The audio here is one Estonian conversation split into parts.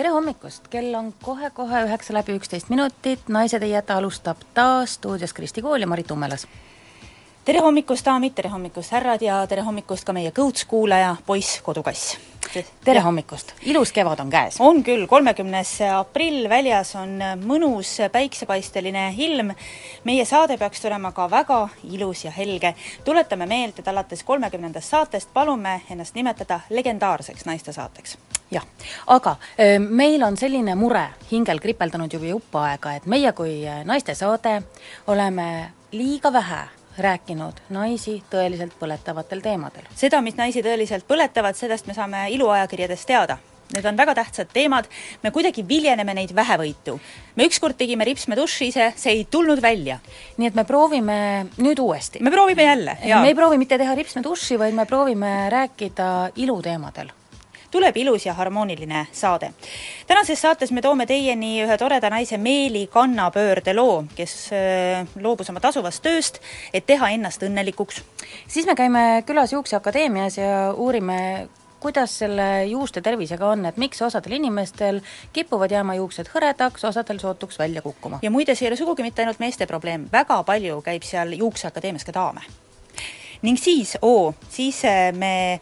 tere hommikust, kell on kohe-kohe üheksa läbi üksteist minutit, Naised ei jäta alustab taas stuudios Kristi Kool ja Marit Ummelas. tere hommikust, daamid, tere hommikust, härrad ja tere hommikust ka meie kõutskuulaja, poiss Kodukass. tere ja. hommikust, ilus kevad on käes. on küll, kolmekümnes aprill, väljas on mõnus päiksepaisteline ilm, meie saade peaks tulema ka väga ilus ja helge. tuletame meelde, et alates kolmekümnendast saatest palume ennast nimetada legendaarseks naistesaateks jah, aga öö, meil on selline mure hingel kripeldanud juba jupp aega, et meie kui naistesaade oleme liiga vähe rääkinud naisi tõeliselt põletavatel teemadel. seda, mis naisi tõeliselt põletavad, sellest me saame iluajakirjadest teada. Need on väga tähtsad teemad, me kuidagi viljeneme neid vähevõitu. me ükskord tegime ripsmeduši ise, see ei tulnud välja. nii et me proovime nüüd uuesti. me proovime jälle, jaa. me ei proovi mitte teha ripsmeduši, vaid me proovime rääkida iluteemadel tuleb ilus ja harmooniline saade. tänases saates me toome teieni ühe toreda naise Meeli kannapöörde loo, kes äh, loobus oma tasuvast tööst, et teha ennast õnnelikuks. siis me käime külas Juukseakadeemias ja uurime, kuidas selle juuste tervisega on, et miks osadel inimestel kipuvad jääma juuksed hõredaks, osadel sootuks välja kukkuma? ja muide, see ei ole sugugi mitte ainult meeste probleem, väga palju käib seal Juukseakadeemias ka daame. ning siis, oo, siis äh, me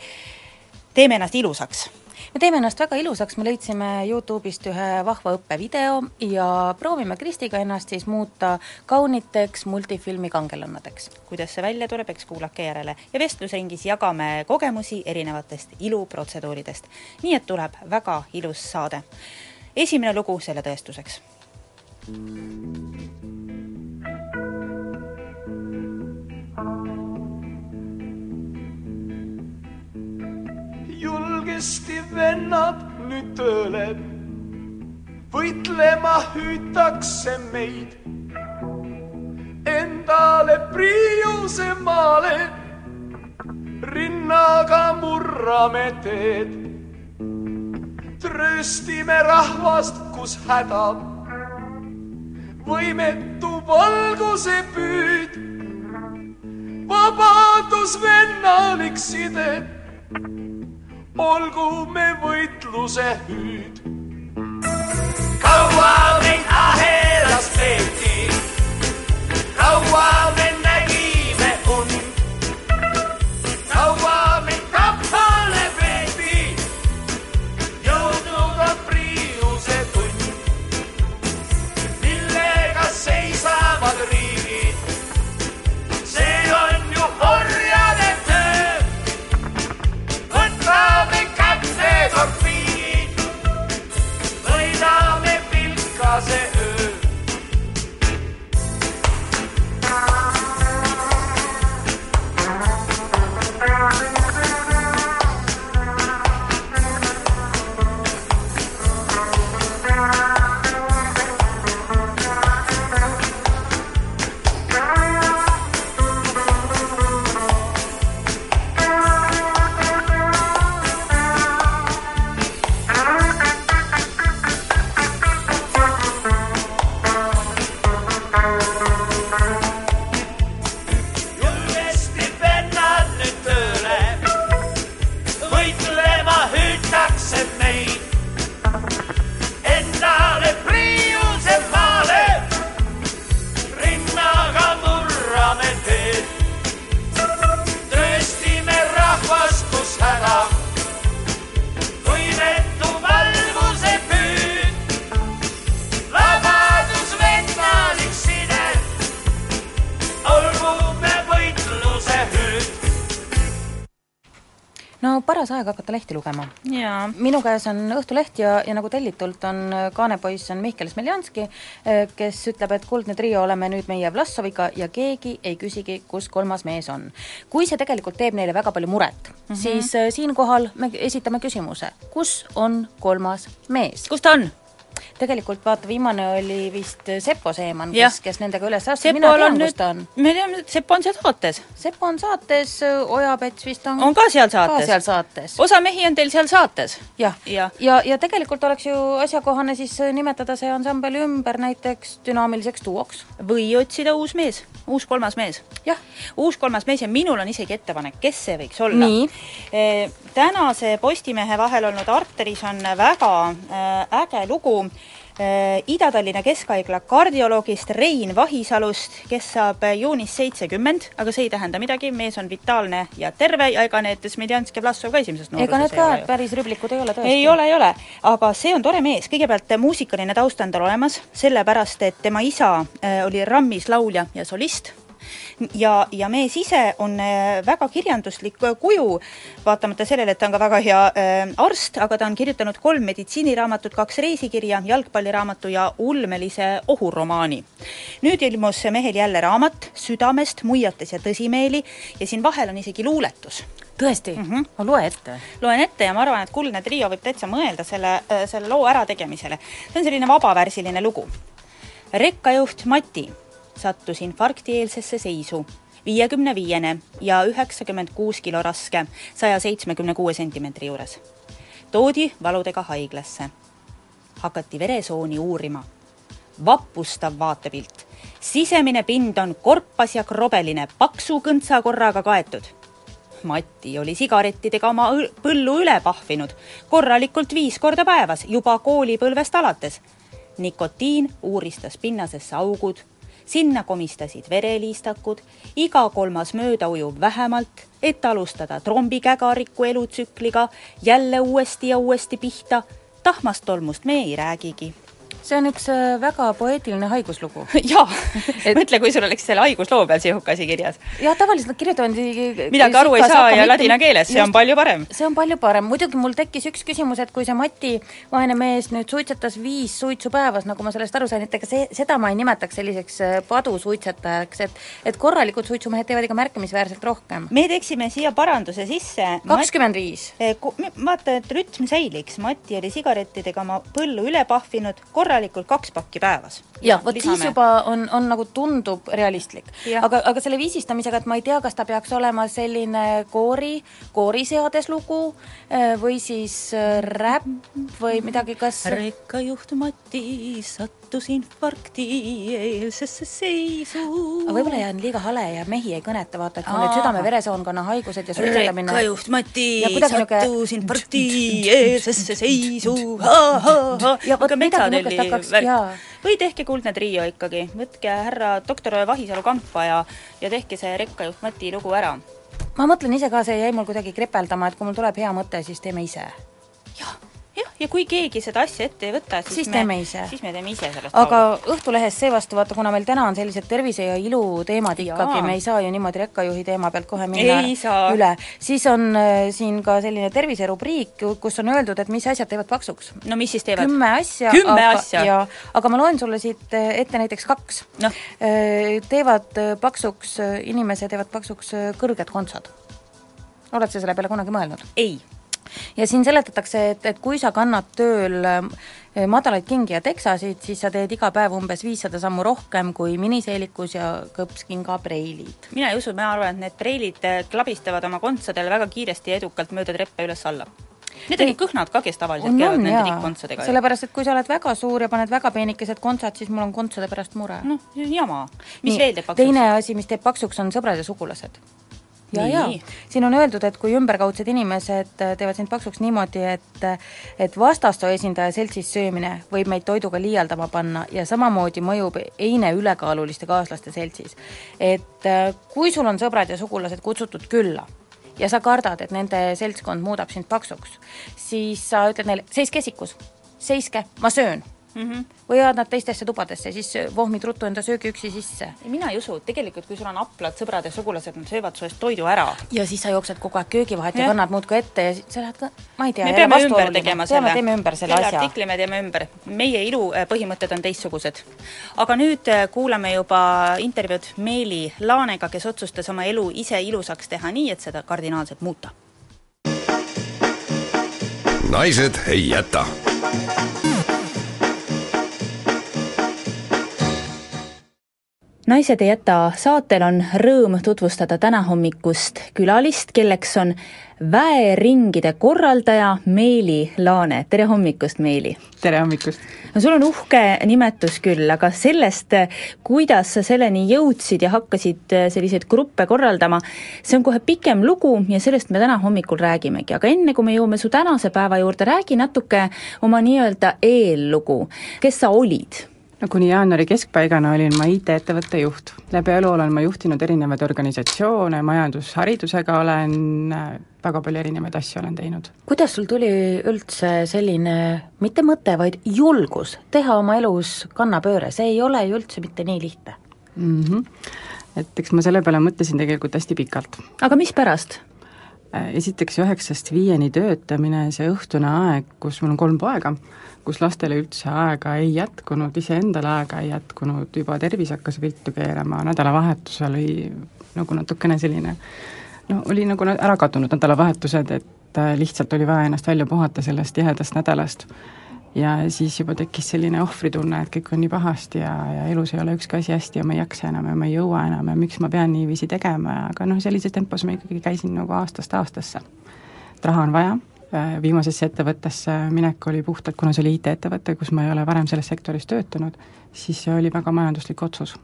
teeme ennast ilusaks me teeme ennast väga ilusaks, me leidsime Youtube'ist ühe vahva õppevideo ja proovime Kristiga ennast siis muuta kauniteks multifilmi kangelannadeks. kuidas see välja tuleb, eks kuulake järele ja vestlusringis jagame kogemusi erinevatest iluprotseduuridest. nii et tuleb väga ilus saade. esimene lugu selle tõestuseks. Julgesti vennad nüüd tööle. võitlema hüütakse meid endale priiuse maale. rinnaga murrame teed. trööstime rahvast, kus häda. võimetu valguse püüd. vabadus vennalik side olgu me võitluse hüüd. kaua meid ahelas peeti, kaua paras aeg hakata lehti lugema minu käes on Õhtuleht ja, ja nagu tellitult on äh, kaanepoiss on Mihkel Smeljanski, kes ütleb, et Kuldne Trio oleme nüüd meie Vlassoviga ja keegi ei küsigi, kus kolmas mees on. kui see tegelikult teeb neile väga palju muret mm, -hmm. siis äh, siinkohal me esitame küsimuse, kus on kolmas mees? kus ta on? Tegelikult vaata, viimane oli vist Sepo Seeman, kes, kes nendega üles astus, mina tean, kus ta on. me teame, et Sepp on seal saates. Sepo on saates, Ojapets vist on on ka seal ka saates? seal saates. osa mehi on teil seal saates? jah, Jah. ja, ja, ja tegelikult oleks ju asjakohane siis nimetada see ansambel ümber näiteks dünaamiliseks duoks. või otsida uus mees, uus kolmas mees. jah, uus kolmas mees ja minul on isegi ettepanek, kes see võiks olla. Nii. Tänase Postimehe vahel olnud Arteris on väga äh, äge lugu äh, Ida-Tallinna Keskhaigla kardioloogist Rein Vahisalust, kes saab juunis seitsekümmend, aga see ei tähenda midagi, mees on vitaalne ja terve ja ega need Smedjanski ja Vlassov ka esimesest noorusest ega need ei ka ole päris rüblikud ei ole tõesti. ei ole, ei ole, aga see on tore mees, kõigepealt äh, muusikaline taust on tal olemas, sellepärast et tema isa oli rammis laulja ja solist ja, ja mees ise on äh, väga kirjanduslik äh, kuju, vaatamata sellele, et ta on ka väga hea äh, arst, aga ta on kirjutanud kolm meditsiiniraamatut, kaks reisikirja, jalgpalliraamatu ja ulmelise ohuromaani. nüüd ilmus mehel jälle raamat Südamest, muiates ja tõsimeeli ja siin vahel on isegi luuletus tõesti mm, -hmm. ma loe ette. loen ette ja ma arvan, et Kuldne Trio võib täitsa mõelda selle, selle loo ärategemisele. see on selline vabavärsiline lugu. rekkajuht Mati sattus infarktieelsesse seisu, viiekümne viiene ja üheksakümmend kuus kilo raske, saja seitsmekümne kuue sentimeetri juures. toodi valudega haiglasse. hakati veresooni uurima. vapustav vaatepilt. sisemine pind on korpas ja krobeline, paksu kõntsakorraga kaetud Mati oli sigarettidega oma põllu üle pahvinud, korralikult viis korda päevas, juba koolipõlvest alates. nikotiin uuristas pinnasesse augud, sinna komistasid vereliistakud, iga kolmas möödaujuv vähemalt, et alustada trombikägariku elutsükliga jälle uuesti ja uuesti pihta. tahmast tolmust me ei räägigi see on üks äh, väga poeetiline haiguslugu. jaa, mõtle, kui sul oleks selle haigusloo peal sihuke asi kirjas. jah, tavaliselt nad kirjutavad midagi aru ei saa ja ladina keeles, see on palju parem. see on palju parem, muidugi mul tekkis üks küsimus, et kui see Mati, vaene mees, nüüd suitsetas viis suitsu päevas, nagu ma sellest aru sain, et ega see, seda ma ei nimetaks selliseks äh, padusuitsetajaks, et et korralikud suitsumehed teevad ikka märkimisväärselt rohkem. me teeksime siia paranduse sisse. kakskümmend viis. Eh, vaata, et rütm säiliks, Mati oli sigarettidega oma põllu üle pahvinud korralikult kaks pakki päevas. jah, vot siis juba on, on nagu tundub realistlik. Aga, aga selle viisistamisega, et ma ei tea, kas ta peaks olema selline koori, kooriseades lugu eh, või siis äh, räpp või midagi, kas rekkajuht Mati sattus infarkti eelsesse seisu. aga võib-olla jään liiga hale ja mehi ei kõneta, vaata, et mul need südame-veresoonkonna haigused ja suitsetamine rekkajuht Mati Ja kuidagi niisugune- sattus infarkti eelsesse seisu. Niisugust hakkaks- jaa. või tehke Kuldne Trio ikkagi, võtke härra doktor Vahisalu kampa ja, ja tehke see rekkajuht Mati lugu ära. ma mõtlen ise ka, see jäi mul kuidagi kripeldama, et kui mul tuleb hea mõte, siis teeme ise. jah, jah, ja kui keegi seda asja ette ei võta, siis, Siis me, teeme ise. siis me teeme ise sellest aga Õhtulehes seevastu, vaata, kuna meil täna on sellised tervise ja ilu teemad Jaa. ikkagi, me ei saa ju niimoodi rekkajuhi teema pealt kohe minna Ei saa. üle, siis on äh, siin ka selline terviserubriik, kus on öeldud, et mis asjad teevad paksuks. no mis siis teevad? kümme asja, Kümme aga, asja? ja, aga ma loen sulle siit äh, ette näiteks kaks Noh. Äh, teevad äh, paksuks, inimese teevad paksuks kõrged kontsad. oled sa selle peale kunagi mõelnud? ei ja siin seletatakse, et, et kui sa kannad tööl äh, madalaid kingi ja teksasid, siis sa teed iga päev umbes viissada sammu rohkem kui miniseelikus ja kõpskinga preilid. mina ei usu, ma arvan, et need preilid eh, klabistavad oma kontsadel väga kiiresti ja edukalt mööda treppe üles-alla. Need on kõhnad ka, kes tavaliselt on, käivad on nende jaa, tikkkontsadega. sellepärast et kui sa oled väga suur ja paned väga peenikesed kontsad, siis mul on kontsade pärast mure. noh, jama. mis Nii, veel teeb paksuks? teine asi, mis teeb paksuks, on sõbrad ja sugulased. Ja, ja siin on öeldud, et kui ümberkaudsed inimesed äh, teevad sind paksuks niimoodi, et et vastastoo esindaja seltsis söömine võib meid toiduga liialdama panna ja samamoodi mõjub eine ülekaaluliste kaaslaste seltsis. et äh, kui sul on sõbrad ja sugulased kutsutud külla ja sa kardad, et nende seltskond muudab sind paksuks, siis sa ütled neile, seiske esikus, seiske, ma söön mm. -hmm. või jäävad nad teistesse tubadesse, siis vohmid ruttu enda söögiüksi sisse. mina ei usu, tegelikult kui sul on aplad, sõbrad ja sugulased, nad söövad su eest toidu ära. ja siis sa jooksed kogu aeg köögivahet ja, ja kannad muudkui ette ja sa lähed ka, ma ei tea, me peame ümber tegema selle, teeme ümber selle asja. artikli me teeme ümber, meie ilu äh, põhimõtted on teistsugused. aga nüüd äh, kuulame juba intervjuud Meeli Laanega, kes otsustas oma elu ise ilusaks teha nii, et seda kardinaalselt muuta. naised ei jäta naised ei jäta saatel on rõõm tutvustada tänahommikust külalist, kelleks on väeringide korraldaja Meeli Laane, tere hommikust, Meeli! tere hommikust! no sul on uhke nimetus küll, aga sellest, kuidas sa selleni jõudsid ja hakkasid selliseid gruppe korraldama, see on kohe pikem lugu ja sellest me täna hommikul räägimegi, aga enne, kui me jõuame su tänase päeva juurde, räägi natuke oma nii-öelda eellugu, kes sa olid no kuni jaanuari keskpaigana olin ma IT-ettevõtte juht. läbi elu olen ma juhtinud erinevaid organisatsioone, majandusharidusega olen väga palju erinevaid asju olen teinud. kuidas sul tuli üldse selline mitte mõte, vaid julgus teha oma elus kannapööre, see ei ole ju üldse mitte nii lihtne mm? -hmm. et eks ma selle peale mõtlesin tegelikult hästi pikalt. aga mispärast? Äh, esiteks üheksast viieni töötamine, see õhtune aeg, kus mul on kolm poega, kus lastele üldse aega ei jätkunud, iseendale aega ei jätkunud, juba tervis hakkas viltu keerama, nädalavahetusel oli nagu natukene selline no oli nagu ära kadunud nädalavahetused, et äh, lihtsalt oli vaja ennast välja puhata sellest tihedast nädalast. ja siis juba tekkis selline ohvritunne, et kõik on nii pahasti ja, ja elus ei ole ükski asi hästi ja ma ei jaksa enam ja ma ei jõua enam ja miks ma pean niiviisi tegema, aga noh, sellises tempos ma ikkagi käisin nagu aastast aastasse. et raha on vaja viimasesse ettevõttesse minek oli puhtalt, kuna see oli IT-ettevõte, kus ma ei ole varem selles sektoris töötanud, siis see oli väga majanduslik otsus.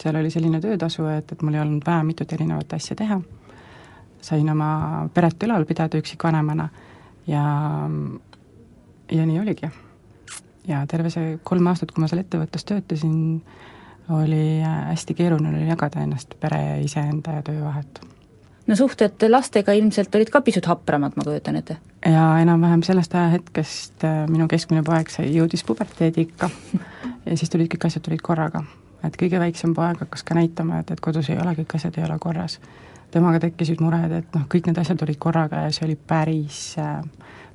seal oli selline töötasu, et, et mul ei olnud vaja mitut erinevat asja teha, sain oma peret ülal pidada üksikvanemana ja, ja nii oligi. ja terve see kolm aastat, kui ma seal ettevõttes töötasin, oli hästi keeruline jagada ennast pere, iseenda ja töö vahet no suhted lastega ilmselt olid ka pisut hapramad, ma kujutan ette? jaa, enam-vähem sellest ajahetkest äh, minu keskmine poeg sai, jõudis puberteediikka ja siis tulid kõik asjad tulid korraga. et kõige väiksem poeg hakkas ka näitama, et, et kodus ei ole, kõik asjad ei ole korras. temaga tekkisid mured, et noh, kõik need asjad tulid korraga ja see oli päris äh,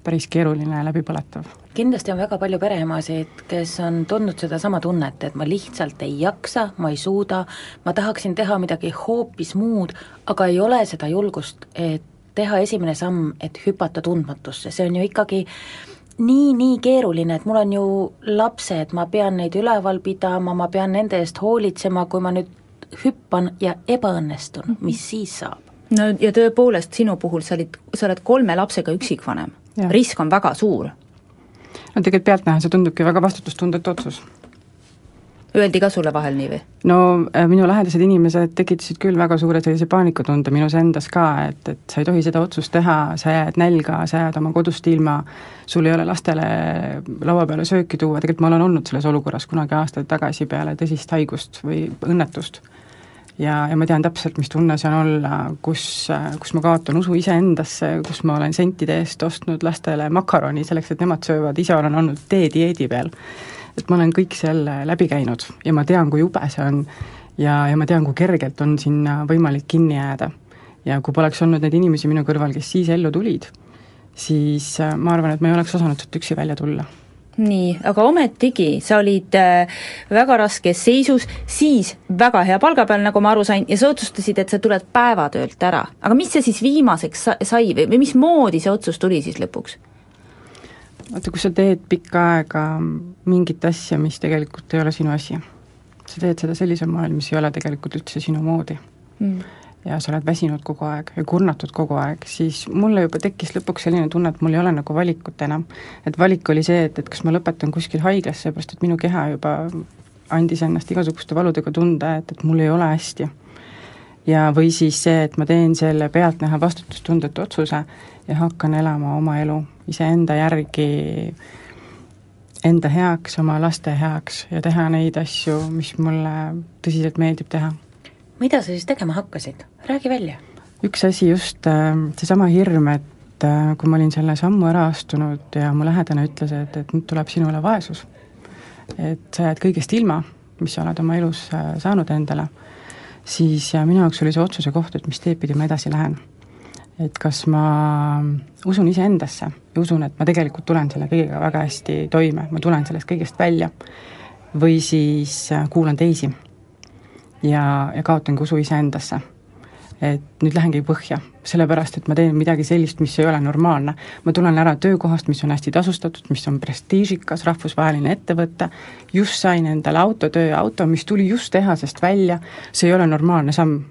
päris keeruline ja läbipõletav. kindlasti on väga palju pereemasid, kes on tundnud sedasama tunnet, et ma lihtsalt ei jaksa, ma ei suuda, ma tahaksin teha midagi hoopis muud, aga ei ole seda julgust, et teha esimene samm, et hüpata tundmatusse, see on ju ikkagi nii, nii keeruline, et mul on ju lapsed, ma pean neid üleval pidama, ma pean nende eest hoolitsema, kui ma nüüd hüppan ja ebaõnnestun, mis siis saab? no ja tõepoolest, sinu puhul sa olid, sa oled kolme lapsega üksikvanem risk on väga suur. no tegelikult pealtnäha see tundubki väga vastutustundetu otsus. Öeldi ka sulle vahel nii või? no äh, minu lähedased inimesed tekitasid küll väga suure sellise paanikatunde minus endas ka, et, et sa ei tohi seda otsust teha, sa jääd nälga, sa jääd oma kodust ilma, sul ei ole lastele laua peale sööki tuua, tegelikult ma olen olnud selles olukorras kunagi aastaid tagasi peale tõsist haigust või õnnetust ja, ja ma tean täpselt, mis tunne see on olla, kus, kus ma kaotan usu iseendasse, kus ma olen sentide eest ostnud lastele makaroni selleks, et nemad söövad, ise olen olnud teedieedi peal. et ma olen kõik selle läbi käinud ja ma tean, kui jube see on ja, ja ma tean, kui kergelt on sinna võimalik kinni jääda. ja kui poleks olnud neid inimesi minu kõrval, kes siis ellu tulid, siis äh, ma arvan, et ma ei oleks osanud sealt üksi välja tulla nii, aga ometigi sa olid äh, väga raskes seisus, siis väga hea palga peal, nagu ma aru sain, ja sa otsustasid, et sa tuled päevatöölt ära. aga mis see siis viimaseks sa sai või, või mismoodi see otsus tuli siis lõpuks? vaata, kui sa teed pikka aega mingit asja, mis tegelikult ei ole sinu asi, sa teed seda sellisel moel, mis ei ole tegelikult üldse sinu moodi mm ja sa oled väsinud kogu aeg ja kurnatud kogu aeg, siis mulle juba tekkis lõpuks selline tunne, et mul ei ole nagu valikut enam. et valik oli see, et, et kas ma lõpetan kuskil haiglas, seepärast et minu keha juba andis ennast igasuguste valudega tunda, et, et mul ei ole hästi. ja või siis see, et ma teen selle pealtnäha vastutustundetu otsuse ja hakkan elama oma elu iseenda järgi, enda heaks, oma laste heaks ja teha neid asju, mis mulle tõsiselt meeldib teha mida sa siis tegema hakkasid, räägi välja. üks asi just äh, seesama hirm, et äh, kui ma olin selle sammu ära astunud ja mu lähedane ütles, et, et nüüd tuleb sinule vaesus, et sa jääd kõigest ilma, mis sa oled oma elus äh, saanud endale, siis äh, minu jaoks oli see otsuse koht, et mis teed pidi ma edasi lähen. et kas ma usun iseendasse ja usun, et ma tegelikult tulen selle kõigega väga hästi toime, ma tulen sellest kõigest välja, või siis kuulan teisi ja, ja kaotangi usu iseendasse et nüüd lähengi põhja, sellepärast et ma teen midagi sellist, mis ei ole normaalne. ma tulen ära töökohast, mis on hästi tasustatud, mis on prestiižikas, rahvusvaheline ettevõte, just sain endale auto, tööauto, mis tuli just tehasest välja, see ei ole normaalne samm.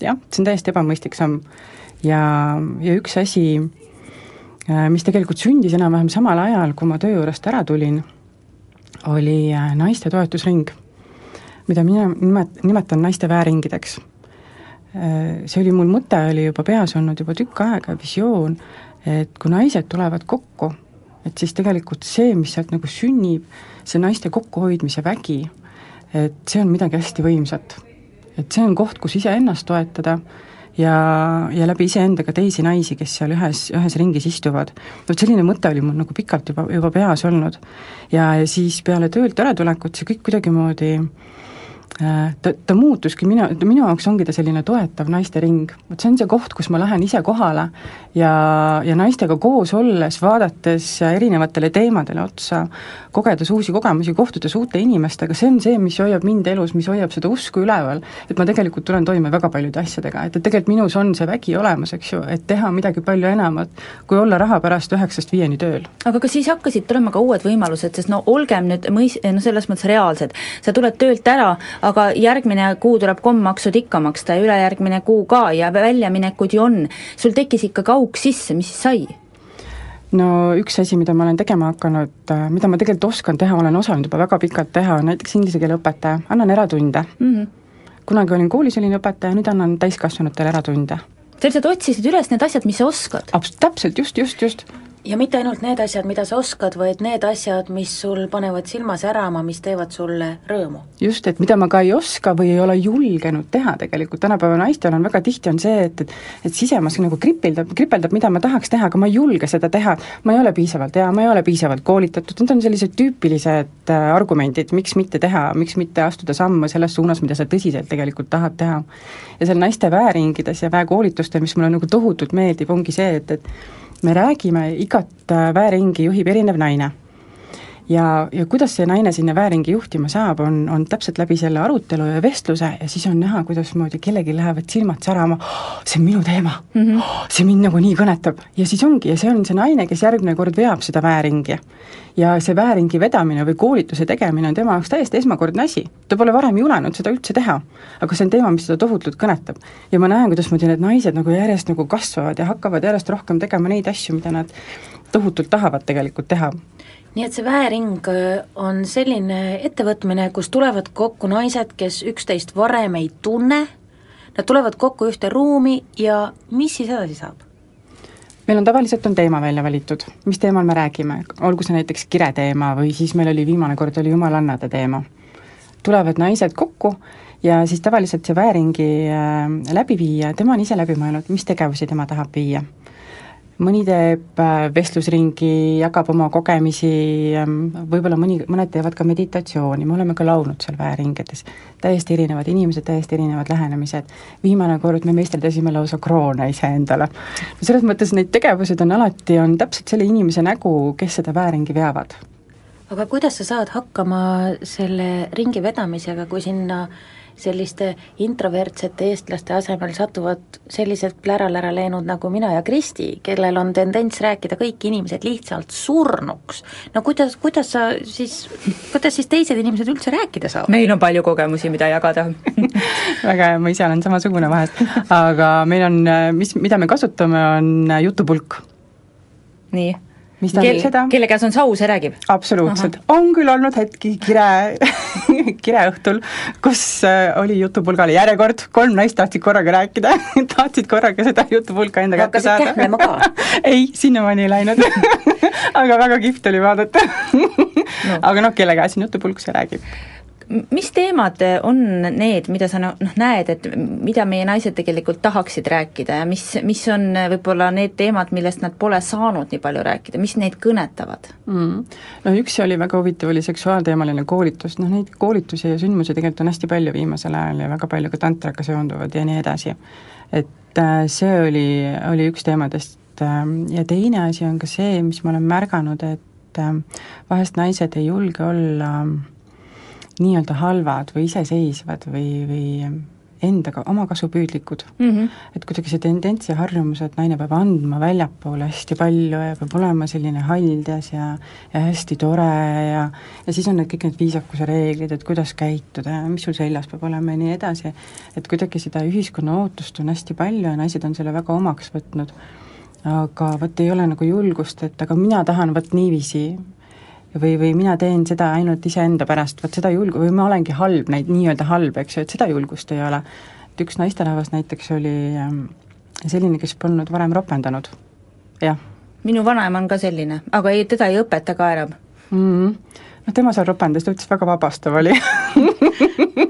jah, see on täiesti ebamõistlik samm. ja, ja üks asi, äh, mis tegelikult sündis enam-vähem samal ajal, kui ma töö juurest ära tulin, oli äh, naiste toetusring, mida mina nimet-, nimetan naiste väeringideks Äh, see oli mul mõte, oli juba peas olnud juba tükk aega, visioon, et kui naised tulevad kokku, et siis tegelikult see, mis sealt nagu sünnib, see naiste kokkuhoidmise vägi, et see on midagi hästi võimsat. et see on koht, kus iseennast toetada ja, ja läbi iseenda ka teisi naisi, kes seal ühes, ühes ringis istuvad. vot selline mõte oli mul nagu pikalt juba, juba peas olnud. ja, ja siis peale töölt äratulekut see kõik kuidagimoodi Äh, ta, ta muutuski minu, minu jaoks ongi ta selline toetav naistering, vot see on see koht, kus ma lähen ise kohale ja, ja naistega koos olles, vaadates erinevatele teemadele otsa, kogedes uusi kogemusi, kohtudes uute inimestega, see on see, mis hoiab mind elus, mis hoiab seda usku üleval, et ma tegelikult tulen toime väga paljude asjadega, et, et tegelikult minus on see vägi olemas, eks ju, et teha midagi palju enamat, kui olla raha pärast üheksast viieni tööl. aga kas siis hakkasid tulema ka uued võimalused, sest no olgem nüüd mõis-, no selles mõttes reaalsed, sa tuled töölt ära, aga järgmine kuu tuleb kommmaksud ikka maksta ja ülejärgmine kuu ka ja väljaminekuid ju on. sul tekkis ikkagi auk sisse, mis siis sai? no üks asi, mida ma olen tegema hakanud, äh, mida ma tegelikult oskan teha, olen osanud juba väga pikalt teha, on näiteks inglise keele õpetaja, annan eratunde mm. -hmm. kunagi olin koolis selline õpetaja, nüüd annan täiskasvanutele eratunde. sa lihtsalt otsisid üles need asjad, mis sa oskad? täpselt, just, just, just ja mitte ainult need asjad, mida sa oskad, vaid need asjad, mis sul panevad silma särama, mis teevad sulle rõõmu. just, et mida ma ka ei oska või ei ole julgenud teha tegelikult, tänapäeva naistel on väga tihti on see, et, et et sisemas nagu kripeldab, kripeldab, mida ma tahaks teha, aga ma ei julge seda teha, ma ei ole piisavalt hea, ma ei ole piisavalt koolitatud, need on sellised tüüpilised äh, argumendid, miks mitte teha, miks mitte astuda samme selles suunas, mida sa tõsiselt tegelikult tahad teha. ja seal naiste väeringides ja väekoolitustel, mis mulle nagu tohutult meeldib, ongi see, et, et me räägime, igat väeringi juhib erinev naine. Ja, ja kuidas see naine sinna väeringi juhtima saab, on, on täpselt läbi selle arutelu ja vestluse ja siis on näha, kuidasmoodi kellelgi lähevad silmad särama oh,, see on minu teema mm, -hmm. see mind nagu nii kõnetab. ja siis ongi, ja see on see naine, kes järgmine kord veab seda väeringi ja see vääringi vedamine või koolituse tegemine on tema jaoks täiesti esmakordne asi. ta pole varem julenud seda üldse teha. aga see on teema, mis teda tohutult kõnetab. ja ma näen, kuidasmoodi need naised nagu järjest nagu kasvavad ja hakkavad järjest rohkem tegema neid asju, mida nad tohutult tahavad tegelikult teha nii et see väering äh, on selline ettevõtmine, kus tulevad kokku naised, kes üksteist varem ei tunne, nad tulevad kokku ühte ruumi ja mis siis edasi saab? meil on tavaliselt, on teema välja valitud, mis teemal me räägime, olgu see näiteks kire teema või siis meil oli viimane kord, oli jumalannade teema. tulevad naised kokku ja siis tavaliselt see vääringi äh, läbiviija, tema on ise läbi mõelnud, mis tegevusi tema tahab viia mõni teeb äh, vestlusringi, jagab oma kogemusi, ähm, võib-olla mõni, mõned teevad ka meditatsiooni, me oleme ka laulnud seal väeringides. täiesti erinevad inimesed, täiesti erinevad lähenemised. viimane kord me meisterdasime lausa kroone iseendale. selles mõttes neid tegevused on alati, on täpselt selle inimese nägu, kes seda vääringi veavad. aga kuidas sa saad hakkama selle ringi vedamisega, kui sinna selliste introvertsete eestlaste asemel satuvad sellised plära-lära läinud nagu mina ja Kristi, kellel on tendents rääkida kõik inimesed lihtsalt surnuks. no kuidas, kuidas sa siis, kuidas siis teised inimesed üldse rääkida saavad? meil on palju kogemusi, mida jagada väga hea, ma ise olen samasugune vahest, aga meil on, mis, mida me kasutame, on jutupulk. nii mis tähendab Kel, seda? kelle käes on sau, see räägib? absoluutselt, on küll olnud hetki kire kireõhtul, kus äh, oli jutupulgale järjekord, kolm naist tahtsid korraga rääkida tahtsid korraga seda jutupulka enda kätte saada. ei, sinnamaani ei läinud. Aga väga kihvt oli vaadata. No.. aga noh, kelle käes on jutupulk, see räägib mis teemad on need, mida sa noh, näed, et mida meie naised tegelikult tahaksid rääkida ja mis, mis on võib-olla need teemad, millest nad pole saanud nii palju rääkida, mis neid kõnetavad mm.? No üks oli väga huvitav, oli seksuaalteemaline koolitus, noh neid koolitusi ja sündmusi tegelikult on hästi palju viimasel ajal ja väga palju ka tantraga seonduvad ja nii edasi. et äh, see oli, oli üks teemadest äh, ja teine asi on ka see, mis ma olen märganud, et äh, vahest naised ei julge olla nii-öelda halvad või iseseisvad või, või endaga, omakasupüüdlikud mm. -hmm. et kuidagi see tendents ja harjumus, et naine peab andma väljapoole hästi palju ja peab olema selline haljas ja ja hästi tore ja ja siis on need kõik need viisakuse reeglid, et kuidas käituda ja mis sul seljas peab olema ja nii edasi, et kuidagi seda ühiskonna ootust on hästi palju ja naised on selle väga omaks võtnud. aga vot ei ole nagu julgust, et aga mina tahan vot niiviisi või, või mina teen seda ainult iseenda pärast, vot seda julgu-, või ma olengi halb, neid nii-öelda halb, eks ju, et seda julgust ei ole. et üks naisterahvas näiteks oli ähm, selline, kes polnud varem ropendanud, jah. minu vanaema on ka selline, aga ei, teda ei õpeta ka enam mm. -hmm. noh, tema seal ropendas, ta ütles, väga vabastav oli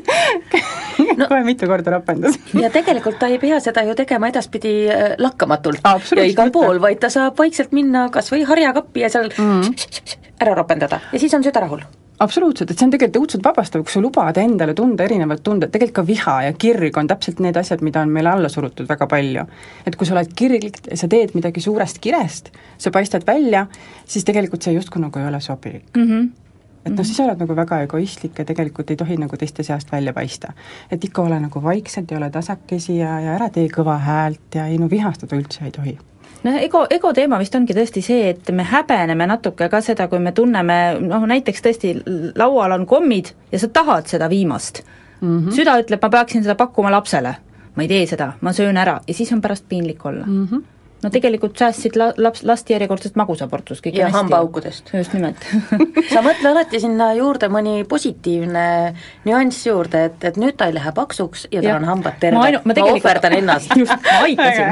no, kohe mitu korda rapendas. Ja tegelikult ta ei pea seda ju tegema edaspidi äh, lakkamatult. Ja igal pool, vaid ta saab vaikselt minna kas või harjakappi ja seal mm -hmm ära ropendada. Ja siis on süda rahul absoluutselt, et see on tegelikult õudselt vabastav, kui sa lubad endale tunda erinevad tunded, tegelikult ka viha ja kirg on täpselt need asjad, mida on meile alla surutud väga palju. et kui sa oled kirglik, sa teed midagi suurest kirest, sa paistad välja, siis tegelikult see justkui nagu ei ole sobilik. Mm. -hmm et noh, siis oled nagu väga egoistlik ja tegelikult ei tohi nagu teiste seast välja paista. et ikka ole nagu vaikselt ja ole tasakesi ja, ja ära tee kõva häält ja ei no vihastada üldse ei tohi noh, ego, ego teema vist ongi tõesti see, et me häbeneme natuke ka seda, kui me tunneme noh, näiteks tõesti laual on kommid ja sa tahad seda viimast mm. -hmm. süda ütleb, ma peaksin seda pakkuma lapsele. ma ei tee seda, ma söön ära ja siis on pärast piinlik olla mm. -hmm no tegelikult säästsid la-, laps, last järjekordsest magusaportust, kõik ja hambaaukudest. just nimelt sa mõtle alati sinna juurde mõni positiivne nüanss juurde, et, et nüüd ta ei lähe paksuks ja tal ja. on hambad terved, ma, ma, ma ohverdan ennast. just, ma aitasin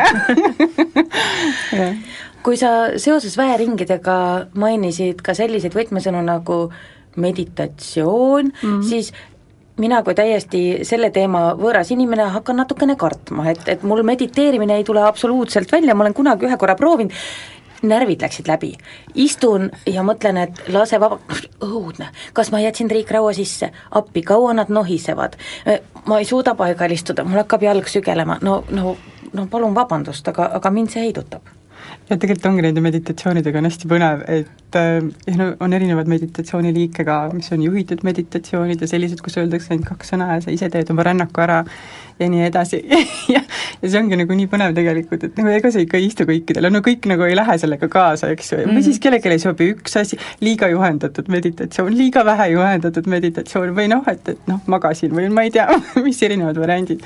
kui sa seoses väeringidega mainisid ka selliseid võtmesõnu nagu meditatsioon mm, -hmm. siis mina kui täiesti selle teema võõras inimene hakkan natukene kartma, et, et mul mediteerimine ei tule absoluutselt välja, ma olen kunagi ühe korra proovinud, närvid läksid läbi. istun ja mõtlen, et lase vaba, õudne, kas ma jätsin triikraua sisse, appi, kaua nad nohisevad, ma ei suuda paigal istuda, mul hakkab jalg sügelema, no, no, no palun vabandust, aga, aga mind see heidutab ja tegelikult ongi nende meditatsioonidega on hästi põnev, et äh, no on erinevaid meditatsiooniliike ka, mis on juhitud meditatsioonid ja sellised, kus öeldakse ainult kaks sõna ja sa ise teed oma rännaku ära ja nii edasi ja, ja see ongi nagu nii põnev tegelikult, et nagu ega see ikka ei istu kõikidele, no kõik nagu ei lähe sellega kaasa, eks ju, või mm -hmm. siis kellelegi ei sobi üks asi, liiga juhendatud meditatsioon, liiga vähe juhendatud meditatsioon või noh, et, et noh, magasin või ma ei tea mis erinevad variandid.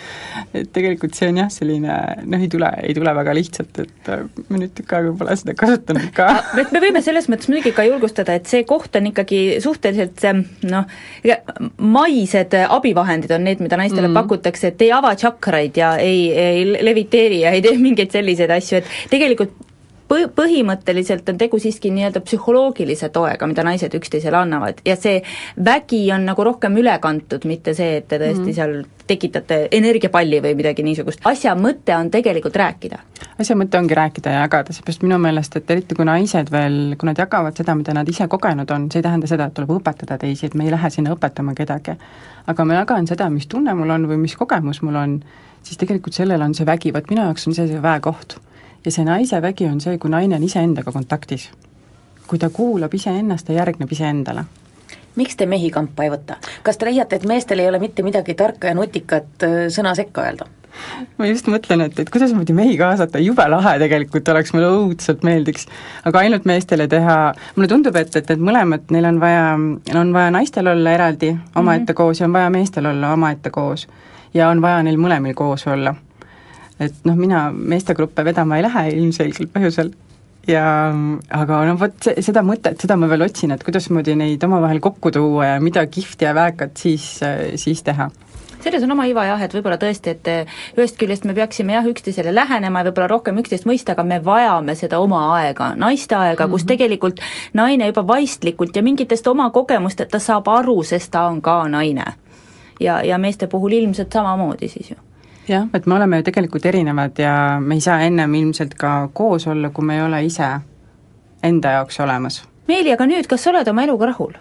et tegelikult see on jah, selline noh, ei tule, ei tule väga lihtsalt, et äh, ma nüüd tükk aega pole seda kasutanud ka et me võime selles mõttes muidugi ka julgustada, et see koht on ikkagi suhteliselt noh, maised abivahendid on need, mida naistele mm. pakutakse, et ei ava tšakraid ja ei, ei leviteeri ja ei tee mingeid selliseid asju, et tegelikult põ-, põhimõtteliselt on tegu siiski nii-öelda psühholoogilise toega, mida naised üksteisele annavad ja see vägi on nagu rohkem üle kantud, mitte see, et te tõesti mm -hmm. seal tekitate energiapalli või midagi niisugust, asja mõte on tegelikult rääkida. asja mõte ongi rääkida ja jagada, seepärast minu meelest, et eriti kui naised veel, kui nad jagavad seda, mida nad ise kogenud on, see ei tähenda seda, et tuleb õpetada teisi, et me ei lähe sinna õpetama kedagi. aga ma jagan seda, mis tunne mul on või mis kogemus mul on, siis tegelikult sellel on see vägi, vot minu jaoks on see see väekoht ja see naise vägi on see, kui naine on iseendaga kontaktis. kui ta kuulab iseennast ja järgneb iseendale miks te mehi kampa ei võta? kas te leiate, et meestel ei ole mitte midagi tarka ja nutikat äh, sõna sekka öelda? ma just mõtlen, et, et kuidasmoodi mehi kaasata, jube lahe tegelikult oleks, mulle õudselt meeldiks. aga ainult meestele teha, mulle tundub, et, et, et mõlemad, neil on vaja, on vaja naistel olla eraldi omaette mm -hmm. koos ja on vaja meestel olla omaette koos. ja on vaja neil mõlemil koos olla et noh, mina meestegruppe vedama ei lähe ilmselgel põhjusel ja aga no vot, see, seda mõtet, seda ma veel otsin, et kuidasmoodi neid omavahel kokku tuua ja mida kihvti ja väekat siis, siis teha selles on oma iva jah, et võib-olla tõesti, et eh, ühest küljest me peaksime jah, üksteisele lähenema ja võib-olla rohkem üksteist mõista, aga me vajame seda oma aega, naiste aega mm, -hmm. kus Mhm. tegelikult naine juba vaistlikult ja mingitest oma kogemustest ta saab aru, sest ta on ka naine. ja, ja meeste puhul ilmselt samamoodi siis ju jah, et me oleme ju tegelikult erinevad ja me ei saa ennem ilmselt ka koos olla, kui me ei ole ise enda jaoks olemas. Meeli, aga nüüd, kas sa oled oma eluga rahul?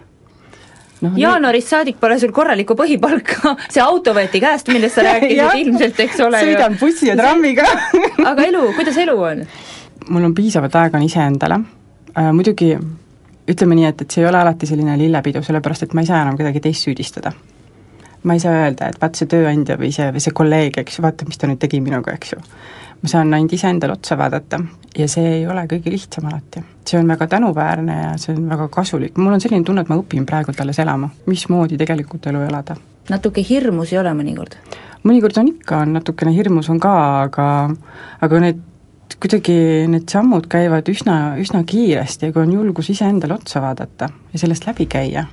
noh, jaanuarist saadik pole sul korralikku põhipalka, see auto võeti käest, millest sa rääkisid ilmselt, eks ole sõidan bussi ja trammiga aga elu, kuidas elu on? mul on piisavalt aega on iseendale äh,, muidugi ütleme nii, et, et see ei ole alati selline lillepidu, sellepärast et ma ei saa enam kedagi teist süüdistada. Ma ei saa öelda, et vaat see tööandja või see, või see kolleeg, eks ju, vaata, mis ta nüüd tegi minuga, eks ju. ma saan ainult iseendale otsa vaadata ja see ei ole kõige lihtsam alati. see on väga tänuväärne ja see on väga kasulik, mul on selline tunne, et ma õpin praegult alles elama, mismoodi tegelikult elu elada natuke hirmus ei ole mõnikord? mõnikord on ikka, on natukene hirmus on ka, aga aga need kuidagi need sammud käivad üsna, üsna kiiresti ja kui on julgus iseendale otsa vaadata ja sellest läbi käia,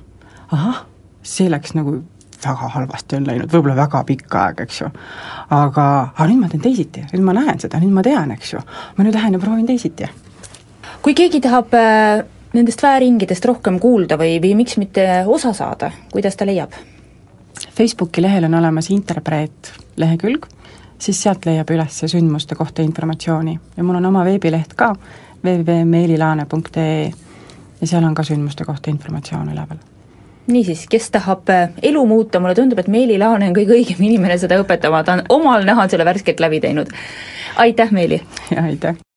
ahah, see läks nagu väga halvasti on läinud, võib-olla väga pikka aega, eks ju. aga, aga nüüd ma teen teisiti, nüüd ma näen seda, nüüd ma tean, eks ju. ma nüüd lähen ja proovin teisiti. kui keegi tahab äh, nendest väeringidest rohkem kuulda või, või miks mitte osa saada, kuidas ta leiab? Facebooki lehel on olemas Interpreet lehekülg, siis sealt leiab üles sündmuste kohta informatsiooni ja mul on oma veebileht ka, www.meelilaane.ee ja seal on ka sündmuste kohta informatsioon üleval. Niisiis, kes tahab äh, elu muuta, mulle tundub, et Meeli Laane on kõige õigem inimene seda õpetama, ta on omal nahal selle värskelt läbi teinud. aitäh, Meeli! aitäh!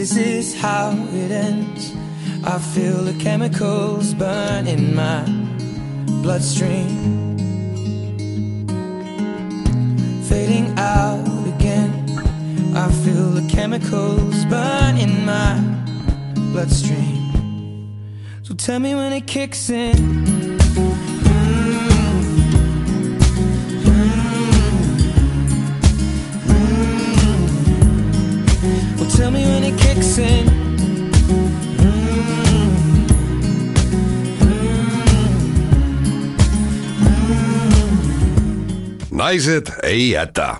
This is how it ends. I feel the chemicals burn in my bloodstream. Fading out again. I feel the chemicals burn in my bloodstream. So tell me when it kicks in. really kicks in. Mm -hmm. Mm -hmm. naised ei jäta.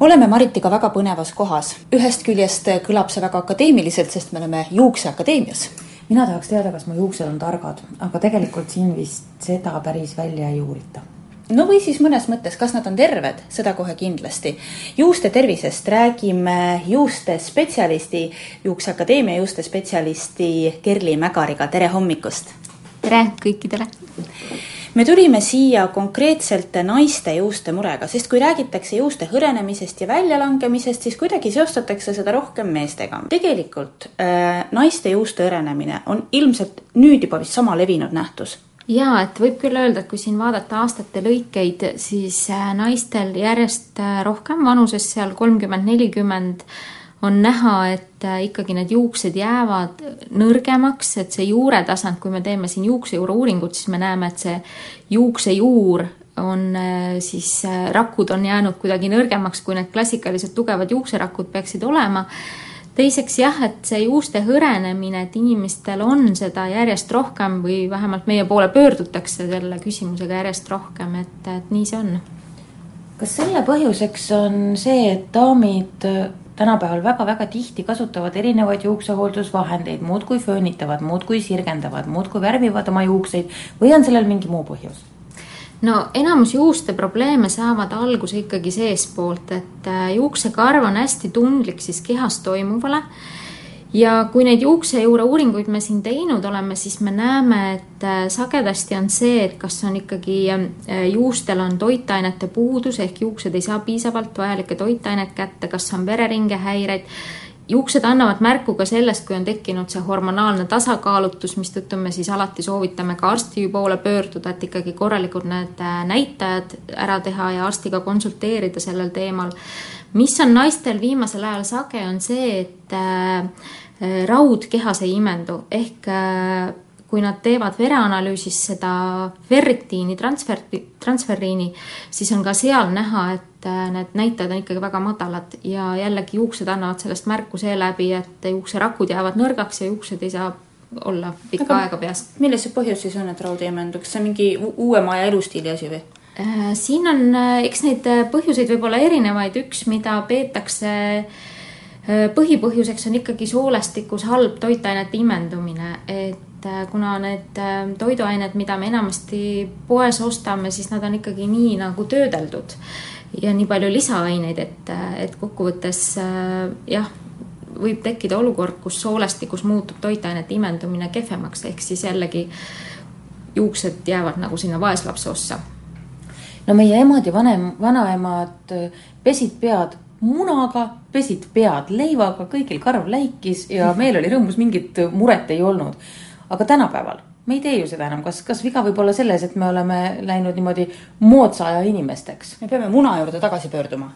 oleme Maritiga väga põnevas kohas. ühest küljest kõlab see väga akadeemiliselt, sest me oleme Juukseakadeemias mina tahaks teada, kas mu juuksed on targad, aga tegelikult siin vist seda päris välja ei uurita no või siis mõnes mõttes, kas nad on terved, seda kohe kindlasti. juuste tervisest räägime juuste spetsialisti, Juukseakadeemia juuste spetsialisti Kerli Mägariga, tere hommikust! tere kõikidele! me tulime siia konkreetselt naiste juuste murega, sest kui räägitakse juuste hõrenemisest ja väljalangemisest, siis kuidagi seostatakse seda rohkem meestega. tegelikult äh, naiste juuste hõrenemine on ilmselt nüüd juba vist sama levinud nähtus jaa, et võib küll öelda, et kui siin vaadata aastate lõikeid, siis äh, naistel järjest äh, rohkem vanuses seal kolmkümmend, nelikümmend on näha, et äh, ikkagi need juuksed jäävad nõrgemaks, et see juuretasand, kui me teeme siin juuksejuure uuringut, siis me näeme, et see juuksejuur on siis, rakud on jäänud kuidagi nõrgemaks, kui need klassikalised tugevad juukserakud peaksid olema. Teiseks jah, et see juuste hõrenemine, et inimestel on seda järjest rohkem või vähemalt meie poole pöördutakse selle küsimusega järjest rohkem, et, et nii see on. kas selle põhjuseks on see, et daamid tänapäeval väga-väga tihti kasutavad erinevaid juuksehooldusvahendeid, muudkui föönitavad, muudkui sirgendavad, muudkui värvivad oma juukseid või on sellel mingi muu põhjus? No enamus juuste probleeme saavad alguse ikkagi seestpoolt, et äh, juuksekarv on hästi tundlik siis kehas toimuvale. Ja kui neid juuksejuure uuringuid me siin teinud oleme, siis me näeme, et äh, sagedasti on see, et kas on ikkagi äh, juustel on toitainete puudus ehk juuksed ei saa piisavalt vajalikke toitaineid kätte, kas on vereringe juuksed annavad märku ka sellest, kui on tekkinud see hormonaalne tasakaalutus, mistõttu me siis alati soovitame ka arsti poole pöörduda, et ikkagi korralikult need äh, näitajad ära teha ja arstiga konsulteerida sellel teemal. mis on naistel viimasel ajal sage, on see, et Äh, raud kehas ei imendu, ehk äh, kui nad teevad vereanalüüsis seda ferritiini, transfer, transferiini, siis on ka seal näha, et äh, need näitajad on ikkagi väga madalad ja jällegi juuksed annavad sellest märku seeläbi, et juukserakud jäävad nõrgaks ja juuksed ei saa olla pikka Aga aega peas. milles see põhjus siis on, et raud ei imendu, kas see on mingi uuema aja elustiili asi või? siin on, eks neid põhjuseid võib olla erinevaid, üks, mida peetakse äh, Äh, põhipõhjuseks on ikkagi soolestikus halb toitainete imendumine, et äh, kuna need äh, toiduained, mida me enamasti poes ostame, siis nad on ikkagi nii nagu töödeldud ja nii palju lisaaineid, et, et kokkuvõttes jah, võib tekkida olukord, kus soolestikus muutub toitainete imendumine kehvemaks, ehk siis jällegi juuksed jäävad nagu sinna vaeslapse ossa. no meie emad ja vanem, vanaemad pesid pead munaga, pesid pead leivaga, kõigil karv läikis ja meil oli rõõmus, mingit muret ei olnud. Aga tänapäeval me ei tee ju seda enam, kas, kas viga võib olla selles, et me oleme läinud niimoodi moodsa aja inimesteks? me peame muna juurde tagasi pöörduma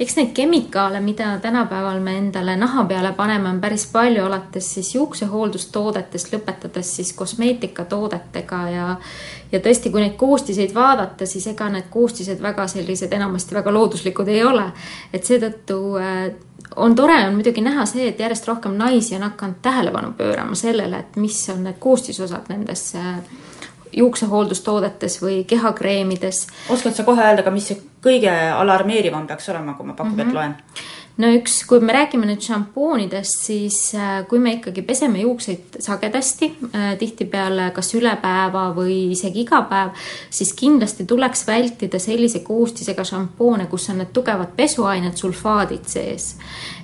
eks neid kemikaale, mida tänapäeval me endale naha peale paneme, on päris palju, alates siis juuksehooldustoodetest, lõpetades siis kosmeetikatoodetega ja ja tõesti, kui neid koostiseid vaadata, siis ega need koostised väga sellised enamasti väga looduslikud ei ole. et seetõttu äh, on tore, on muidugi näha see, et järjest rohkem naisi on hakanud tähelepanu pöörama sellele, et mis on need koostisosad nendes äh, juuksehooldustoodetes või kehakreemides. oskad sa kohe öelda ka, mis see kõige alarmeerivam peaks olema, kui ma pakuket mm -hmm. loen? No üks, kui me räägime nüüd šampoonidest, siis äh, kui me ikkagi peseme juukseid sagedasti, äh, tihtipeale kas üle päeva või isegi iga päev, siis kindlasti tuleks vältida sellise koostisega šampoone, kus on need tugevad pesuained, sulfaadid sees.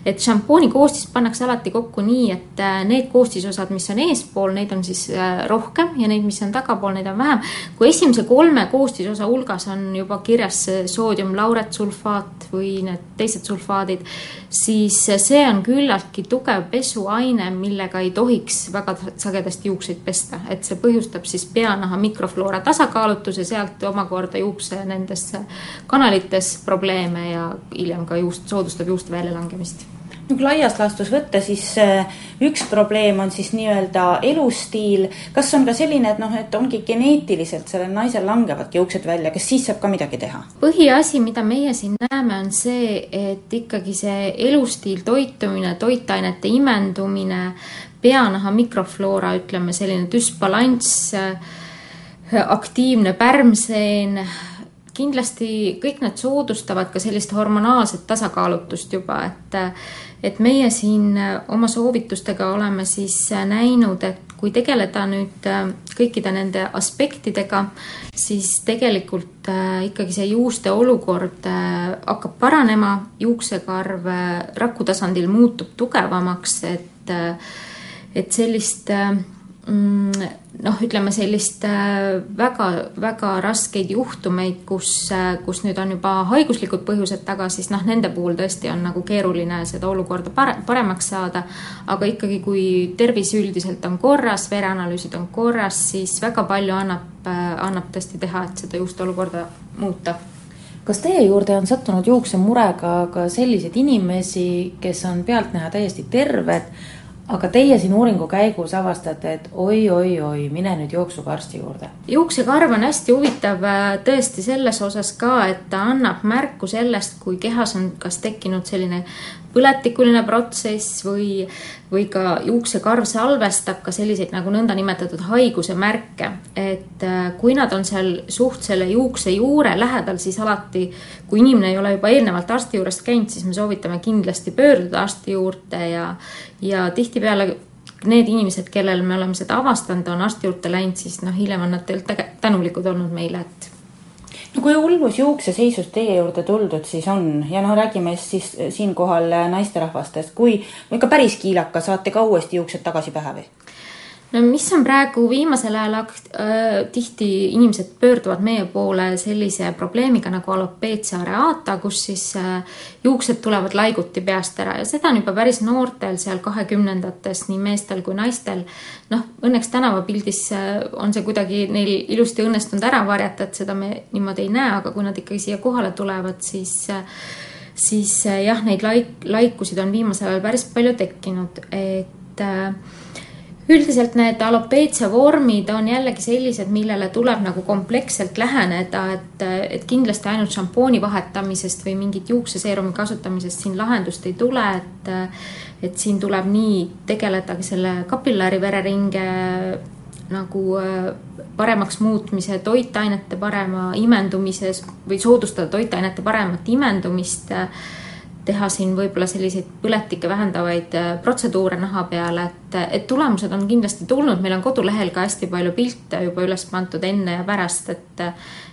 et šampooni koostis pannakse alati kokku nii, et äh, need koostisosad, mis on eespool, neid on siis rohkem ja neid, mis on tagapool, neid on vähem. kui esimese kolme koostisosa hulgas on juba kirjas soodiumlauret sulfaat või need teised sulfaadid, siis see on küllaltki tugev pesuaine, millega ei tohiks väga sagedasti juukseid pesta, et see põhjustab siis peanaha mikrofloora tasakaalutuse, sealt omakorda juukse nendes kanalites probleeme ja hiljem ka juust, soodustab juuste väljalangemist no kui laias laastus võtta, siis äh, üks probleem on siis nii-öelda elustiil. kas on ka selline, et noh, et ongi geneetiliselt sellel naisel langevadki juuksed välja, kas siis saab ka midagi teha? põhiasi, mida meie siin näeme, on see, et ikkagi see elustiil, toitumine, toitainete imendumine, peanaha mikrofloora, ütleme selline düsbalanss aktiivne pärmseen, kindlasti kõik need soodustavad ka sellist hormonaalset tasakaalutust juba, et et meie siin oma soovitustega oleme siis näinud, et kui tegeleda nüüd äh, kõikide nende aspektidega, siis tegelikult äh, ikkagi see juuste olukord äh, hakkab paranema, juuksekarv raku tasandil muutub tugevamaks, et, et sellist mm, noh, ütleme sellist väga-väga äh, raskeid juhtumeid, kus, äh, kus nüüd on juba haiguslikud põhjused taga, siis noh, nende puhul tõesti on nagu keeruline seda olukorda pare-, paremaks saada. aga ikkagi, kui tervis üldiselt on korras, vereanalüüsid on korras, siis väga palju annab, äh, annab tõesti teha, et seda just olukorda muuta kas teie juurde on sattunud juuksemurega ka selliseid inimesi, kes on pealtnäha täiesti terved, aga teie siin uuringu käigus avastate, et oi-oi-oi, mine nüüd jooksuga arsti juurde. juuksekarv on hästi huvitav äh, tõesti selles osas ka, et ta annab märku sellest, kui kehas on kas tekkinud selline põletikuline protsess või, või ka juuksekarv salvestab ka selliseid nagu nõndanimetatud haiguse märke. et äh, kui nad on seal suht selle juukse juure lähedal, siis alati, kui inimene ei ole juba eelnevalt arsti juurest käinud, siis me soovitame kindlasti pöörduda arsti juurde ja, ja tihtipeale need inimesed, kellel me oleme seda avastanud, on arsti juurde läinud, siis noh, hiljem on nad tänulikud olnud meile, et no kui hullus juukseseisus teie juurde tuldud siis on ja noh, räägime siis siinkohal naisterahvastest, kui ikka päris kiilaka, saate ka uuesti juuksed tagasi pähe või? No mis on praegu viimasel ajal äh, tihti inimesed pöörduvad meie poole sellise probleemiga nagu alopeetsia areata, kus siis äh, juuksed tulevad laiguti peast ära ja seda on juba päris noortel seal kahekümnendates, nii meestel kui naistel. noh, õnneks tänavapildis äh, on see kuidagi neil ilusti õnnestunud ära varjata, et seda me niimoodi ei näe, aga kui nad ikkagi siia kohale tulevad, siis äh, siis äh, jah, neid laik-, laikusid on viimasel ajal päris palju tekkinud, et äh, üldiselt need alopeetsia vormid on jällegi sellised, millele tuleb nagu kompleksselt läheneda, et, et kindlasti ainult šampooni vahetamisest või mingit juukseseerumi kasutamisest siin lahendust ei tule, et et siin tuleb nii tegeledagi selle kapillaarivereringe nagu äh, paremaks muutmise, toitainete parema imendumise või soodustada toitainete paremat imendumist teha siin võib-olla selliseid põletikke vähendavaid äh, protseduure naha peale, et, et tulemused on kindlasti tulnud, meil on kodulehel ka hästi palju pilte juba üles pandud enne ja pärast, et,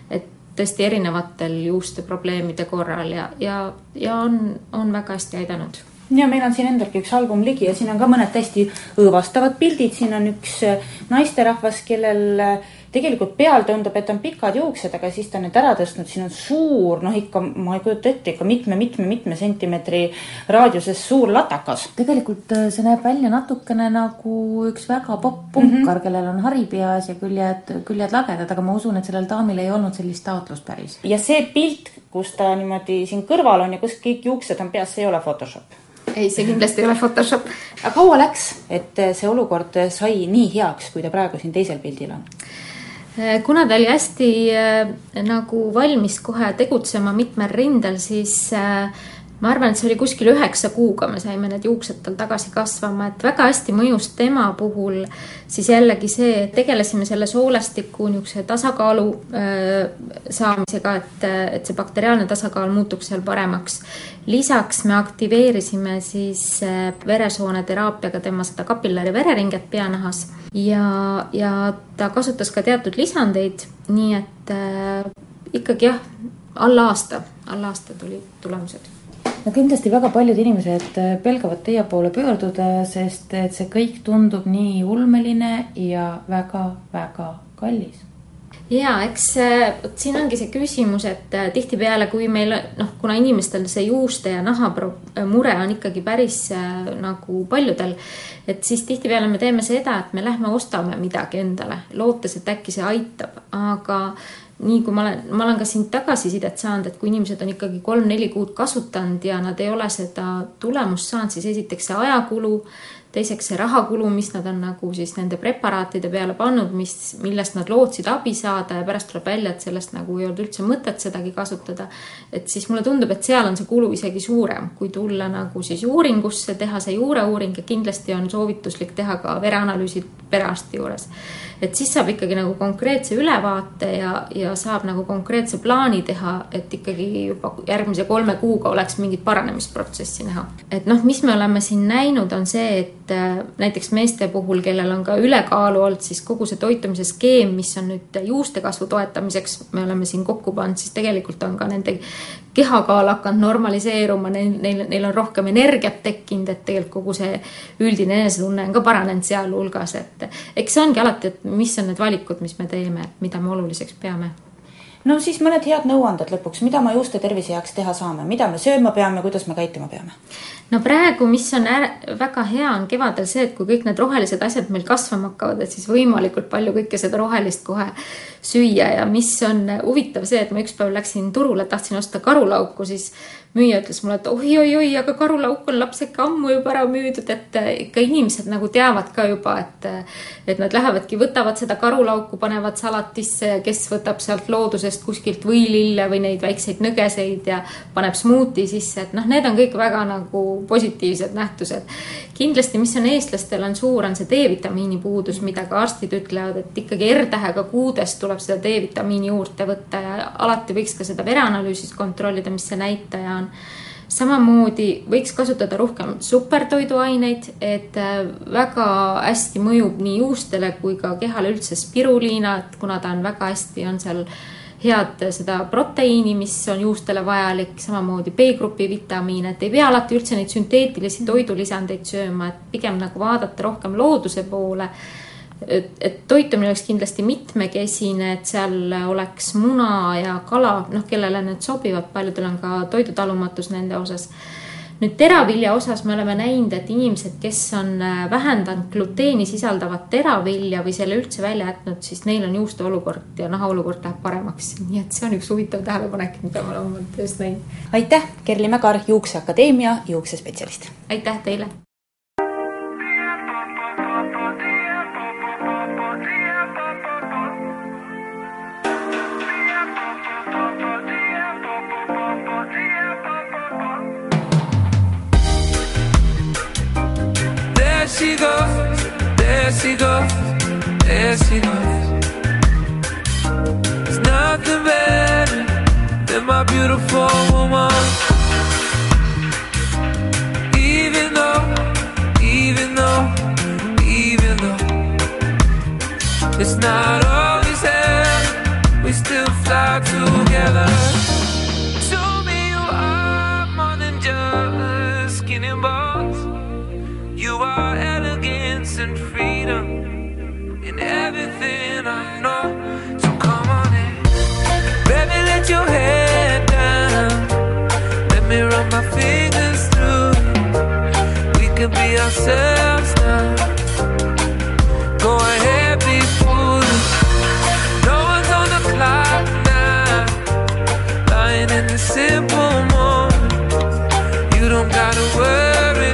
et tõesti erinevatel juuste probleemide korral ja, ja, ja on, on väga hästi aidanud. Ja meil on siin endalgi üks album ligi ja siin on ka mõned täiesti õõvastavad pildid, siin on üks äh, naisterahvas, kellel äh, tegelikult peal tundub, et on pikad juuksed, aga siis ta on need ära tõstnud, siin on suur, noh ikka ma ei kujuta ette, ikka mitme-mitme-mitme sentimeetri raadiuses suur latakas. tegelikult äh, see näeb välja natukene nagu üks väga popp punkar mm, -hmm. kellel on hari peas ja küljed, küljed lagedad, aga ma usun, et sellel daamil ei olnud sellist taotlust päris. ja see pilt, kus ta niimoodi siin kõrval on ja kus kõik juuksed on peas, see ei ole Photoshop ei, see kindlasti ei ole Photoshop. aga kaua läks, et see olukord sai nii heaks, kui ta praegu siin teisel pildil on? Äh, kuna ta oli hästi äh, nagu valmis kohe tegutsema mitmel rindel, siis äh, ma arvan, et see oli kuskil üheksa kuuga me saime need juuksed tal tagasi kasvama, et väga hästi mõjus tema puhul siis jällegi see, et tegelesime selle soolestiku niisuguse tasakaalu äh, saamisega, et, et see bakteriaalne tasakaal muutuks seal paremaks. lisaks me aktiveerisime siis äh, veresoone teraapiaga tema seda kapillaari vereringet peanahas ja, ja ta kasutas ka teatud lisandeid, nii et äh, ikkagi jah, alla aasta, alla aasta tulid tulemused no kindlasti väga paljud inimesed äh, pelgavad teie poole pöörduda, sest et see kõik tundub nii ulmeline ja väga-väga kallis. Ja eks äh, siin ongi see küsimus, et äh, tihtipeale, kui meil noh, kuna inimestel see juuste ja naha mure on ikkagi päris nagu paljudel, et siis tihtipeale me teeme seda, et me lähme ostame midagi endale, lootes, et äkki see aitab, aga nii kui ma olen, ma olen ka siin tagasisidet saanud, et kui inimesed on ikkagi kolm-neli kuud kasutanud ja nad ei ole seda tulemust saanud, siis esiteks see ajakulu, teiseks see rahakulu, mis nad on nagu siis nende preparaatide peale pannud, mis, millest nad lootsid abi saada ja pärast tuleb välja, et sellest nagu ei olnud üldse mõtet sedagi kasutada. et siis mulle tundub, et seal on see kulu isegi suurem, kui tulla nagu siis uuringusse, teha see juureuuring ja kindlasti on soovituslik teha ka vereanalüüsid perearsti juures et siis saab ikkagi nagu konkreetse ülevaate ja, ja saab nagu konkreetse plaani teha, et ikkagi juba järgmise kolme kuuga oleks mingit paranemisprotsessi näha. et noh, mis me oleme siin näinud, on see, et äh, näiteks meeste puhul, kellel on ka ülekaalu olnud, siis kogu see toitumise skeem, mis on nüüd juuste kasvu toetamiseks, me oleme siin kokku pannud, siis tegelikult on ka nende kehakaal hakanud normaliseeruma, neil, neil, neil on rohkem energiat tekkinud, et tegelikult kogu see üldine enesetunne on ka paranenud sealhulgas, et eks see ongi alati, et mis on need valikud, mis me teeme, mida me oluliseks peame. No siis mõned head nõuanded lõpuks, mida me juuste tervise heaks teha saame, mida me sööma peame, kuidas me käituma peame? No praegu, mis on väga hea, on kevadel see, et kui kõik need rohelised asjad meil kasvama hakkavad, et siis võimalikult palju kõike seda rohelist kohe süüa. Ja mis on huvitav see, et ma ükspäev läksin turule, tahtsin osta karulauku, siis müüja ütles mulle, et oi-oi-oi, aga karulauk on lapseke ammu juba ära müüdud, et äh, ikka inimesed nagu teavad ka juba, et äh, et nad lähevadki, võtavad seda karulauku, panevad salatisse ja kes võtab sealt loodusest kuskilt võilille või neid väikseid nõgeseid ja paneb smuuti sisse, et noh, need on kõik väga nagu positiivsed nähtused. kindlasti, mis on eestlastel on suur, on see D-vitamiini puudus, mida ka arstid ütlevad, et ikkagi R-tähega kuudest tuleb seda D-vitamiini juurde võtta ja alati võiks ka seda vereanalüüsis kontrollida, mis see näitaja on samamoodi võiks kasutada rohkem supertoiduaineid, et äh, väga hästi mõjub nii juustele kui ka kehale üldse spiruliina, et kuna ta on väga hästi, on seal head seda proteiini, mis on juustele vajalik, samamoodi B-grupi vitamiine, et ei pea alati üldse neid sünteetilisi toidulisandeid sööma, et pigem nagu vaadata rohkem looduse poole et, et toitumine oleks kindlasti mitmekesine, et seal oleks muna ja kala, noh, kellele need sobivad, paljudel on ka toidutalumatus nende osas. Nüüd teravilja osas me oleme näinud, et inimesed, kes on äh, vähendanud gluteeni sisaldavat teravilja või selle üldse välja jätnud, siis neil on juuste olukord ja naha olukord läheb paremaks. nii et see on üks huvitav tähelepanek, mida me oleme oma töös näinud. aitäh, Kerli Mägar, Juukseakadeemia juuksespetsialist. aitäh teile she goes, there she goes, there she goes. There's nothing better than my beautiful woman. Even though, even though, even though it's not always there, we still fly together. Let your head down. Let me run my fingers through it. We can be ourselves now. Go ahead, be foolish. No one's on the clock now. Lying in the simple moment. You don't gotta worry.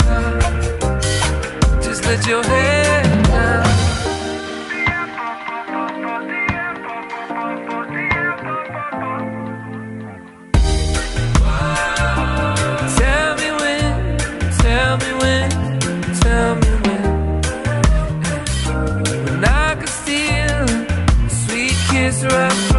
Just let your head me when, tell me when. When I could steal a sweet kiss right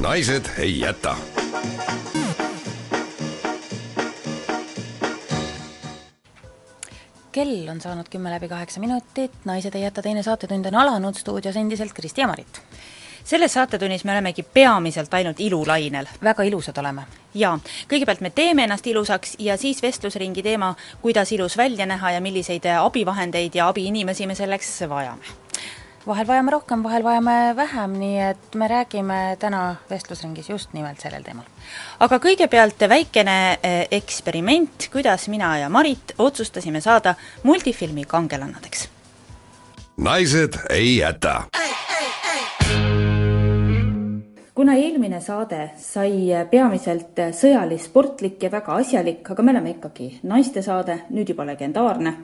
naised ei jäta. kell on saanud kümme läbi kaheksa minutit, Naised ei jäta teine saatetund on alanud, stuudios endiselt Kristi ja Marit. selles saatetunnis me olemegi peamiselt ainult ilulainel väga ilusad oleme. jaa, kõigepealt me teeme ennast ilusaks ja siis vestlusringi teema, kuidas ilus välja näha ja milliseid abivahendeid ja abiinimesi me selleks vajame. Vahel vajame rohkem, vahel vajame vähem, nii et me räägime täna vestlusringis just nimelt sellel teemal. aga kõigepealt väikene eh, eksperiment, kuidas mina ja Marit otsustasime saada multifilmi kangelannadeks. naised ei jäta. kuna eelmine saade sai peamiselt sõjalis-sportlik ja väga asjalik, aga me oleme ikkagi naistesaade, nüüd juba legendaarne,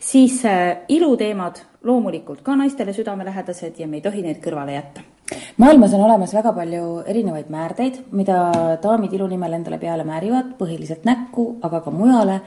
siis äh, iluteemad loomulikult ka naistele südamelähedased ja me ei tohi neid kõrvale jätta. maailmas on olemas väga palju erinevaid määrdeid, mida daamid ilu nimel endale peale määrivad, põhiliselt näkku, aga ka mujale.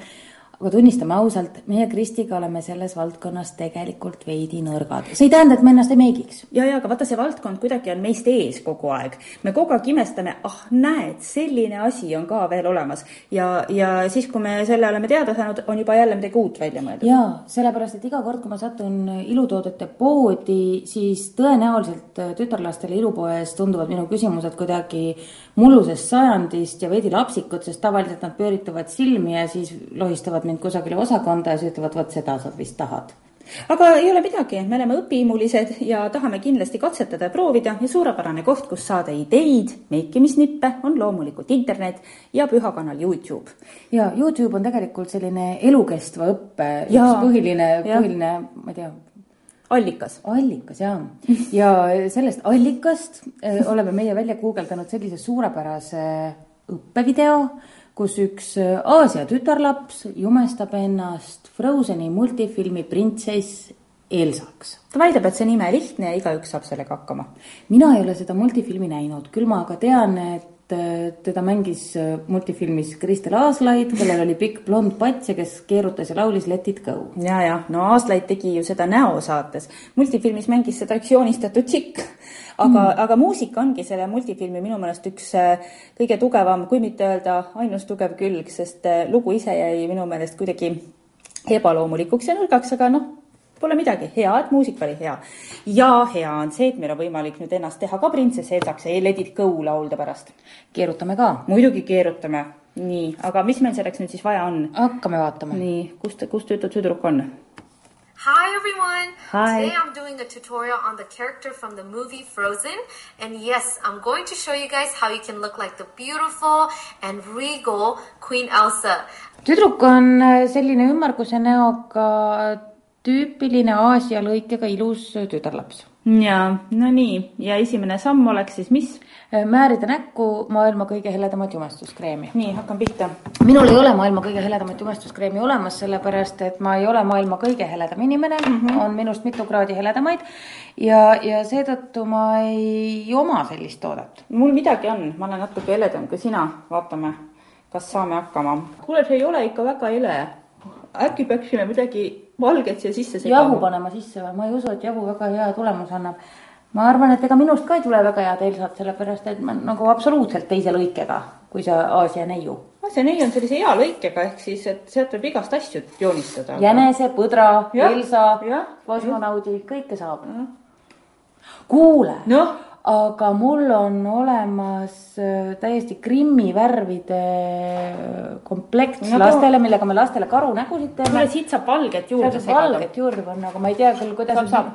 Aga tunnistame ausalt, meie Kristiga oleme selles valdkonnas tegelikult veidi nõrgad. see ei tähenda, et me ennast ei meigiks. ja, ja aga vaata, see valdkond kuidagi on meist ees kogu aeg. me kogu aeg imestame, ah näed, selline asi on ka veel olemas ja, ja siis, kui me selle oleme teada saanud, on juba jälle midagi uut välja mõeldud. jaa, sellepärast et iga kord, kui ma satun ilutoodete poodi, siis tõenäoliselt tütarlastele ilupoes tunduvad minu küsimused kuidagi mullusest sajandist ja veidi lapsikud, sest tavaliselt nad pööritavad silmi ja siis lohistavad mind kusagile osakonda ja siis ütlevad, vot seda sa vist tahad. aga ei ole midagi, me oleme õpihimulised ja tahame kindlasti katsetada ja proovida ja suurepärane koht, kus saada ideid, meikimisnippe on loomulikult internet ja püha kanal Youtube. ja Youtube on tegelikult selline elukestva õppe üks Jaa. põhiline, põhiline, ma ei tea, allikas. allikas jaa, ja sellest allikast eh, oleme meie välja guugeldanud sellise suurepärase õppevideo, kus üks eh, Aasia tütarlaps jumestab ennast Frozeni multifilmi printsess Elsaks. ta väidab, et see on imelihtne ja igaüks saab sellega hakkama. mina ei ole seda multifilmi näinud, küll ma aga tean, et eh, teda mängis eh, multifilmis Kristel Aaslaid, kellel oli pikk blond pats ja kes keerutas ja laulis Let it go. ja, ja no Aaslaid tegi ju seda näosaates, multifilmis mängis seda üks joonistatud tšikk. aga mm., aga muusika ongi selle multifilmi minu meelest üks äh, kõige tugevam, kui mitte öelda ainus tugev külg, sest äh, lugu ise jäi minu meelest kuidagi ebaloomulikuks ja nõrgaks, aga noh, pole midagi, hea, et muusika oli hea. ja hea on see, et meil on võimalik nüüd ennast teha ka printsess Elsaks ja Let it go laulda pärast. keerutame ka, muidugi keerutame, nii, aga mis meil selleks nüüd siis vaja on? hakkame vaatama. nii, kus, kus tüütu tüdruk on? Hi everyone! Hi. Today I'm doing a tutorial on the character from the movie Frozen. And yes, I'm going to show you guys how you can look like the beautiful and regal Queen Elsa. tüdruk on äh, selline ümmarguse näoga tüüpiline Aasia lõikega ilus tütarlaps. ja no nii, ja esimene samm oleks siis mis? määrida näkku maailma kõige heledamat jumestuskreemi. nii, hakkan pihta. minul ei ole maailma kõige heledamat jumestuskreemi olemas, sellepärast et ma ei ole maailma kõige heledam inimene mm, -hmm. on minust mitu kraadi heledamaid ja, ja seetõttu ma ei oma sellist toodet. mul midagi on, ma olen natuke heledam kui sina, vaatame, kas saame hakkama. kuule, see ei ole ikka väga hele. äkki peaksime midagi valget siia sisse jahu panema sisse või, ma ei usu, et jahu väga hea tulemuse annab. ma arvan, et ega minust ka ei tule väga head Elsat, sellepärast et ma nagu absoluutselt teise lõikega, kui see Aasia neiu. see neiu on sellise hea lõikega, ehk siis, et sealt võib igast asju joonistada. jänese, põdra, Elsa kosmonaudi, kõike saab. kuule, noh, aga mul on olemas äh, täiesti Krimmi värvide äh, komplekt No lastele, millega me lastele karunägusid teeme kuule, siit saab valget juurde segada. valget juurde panna, aga ma ei tea küll, kuidas Saab, saab.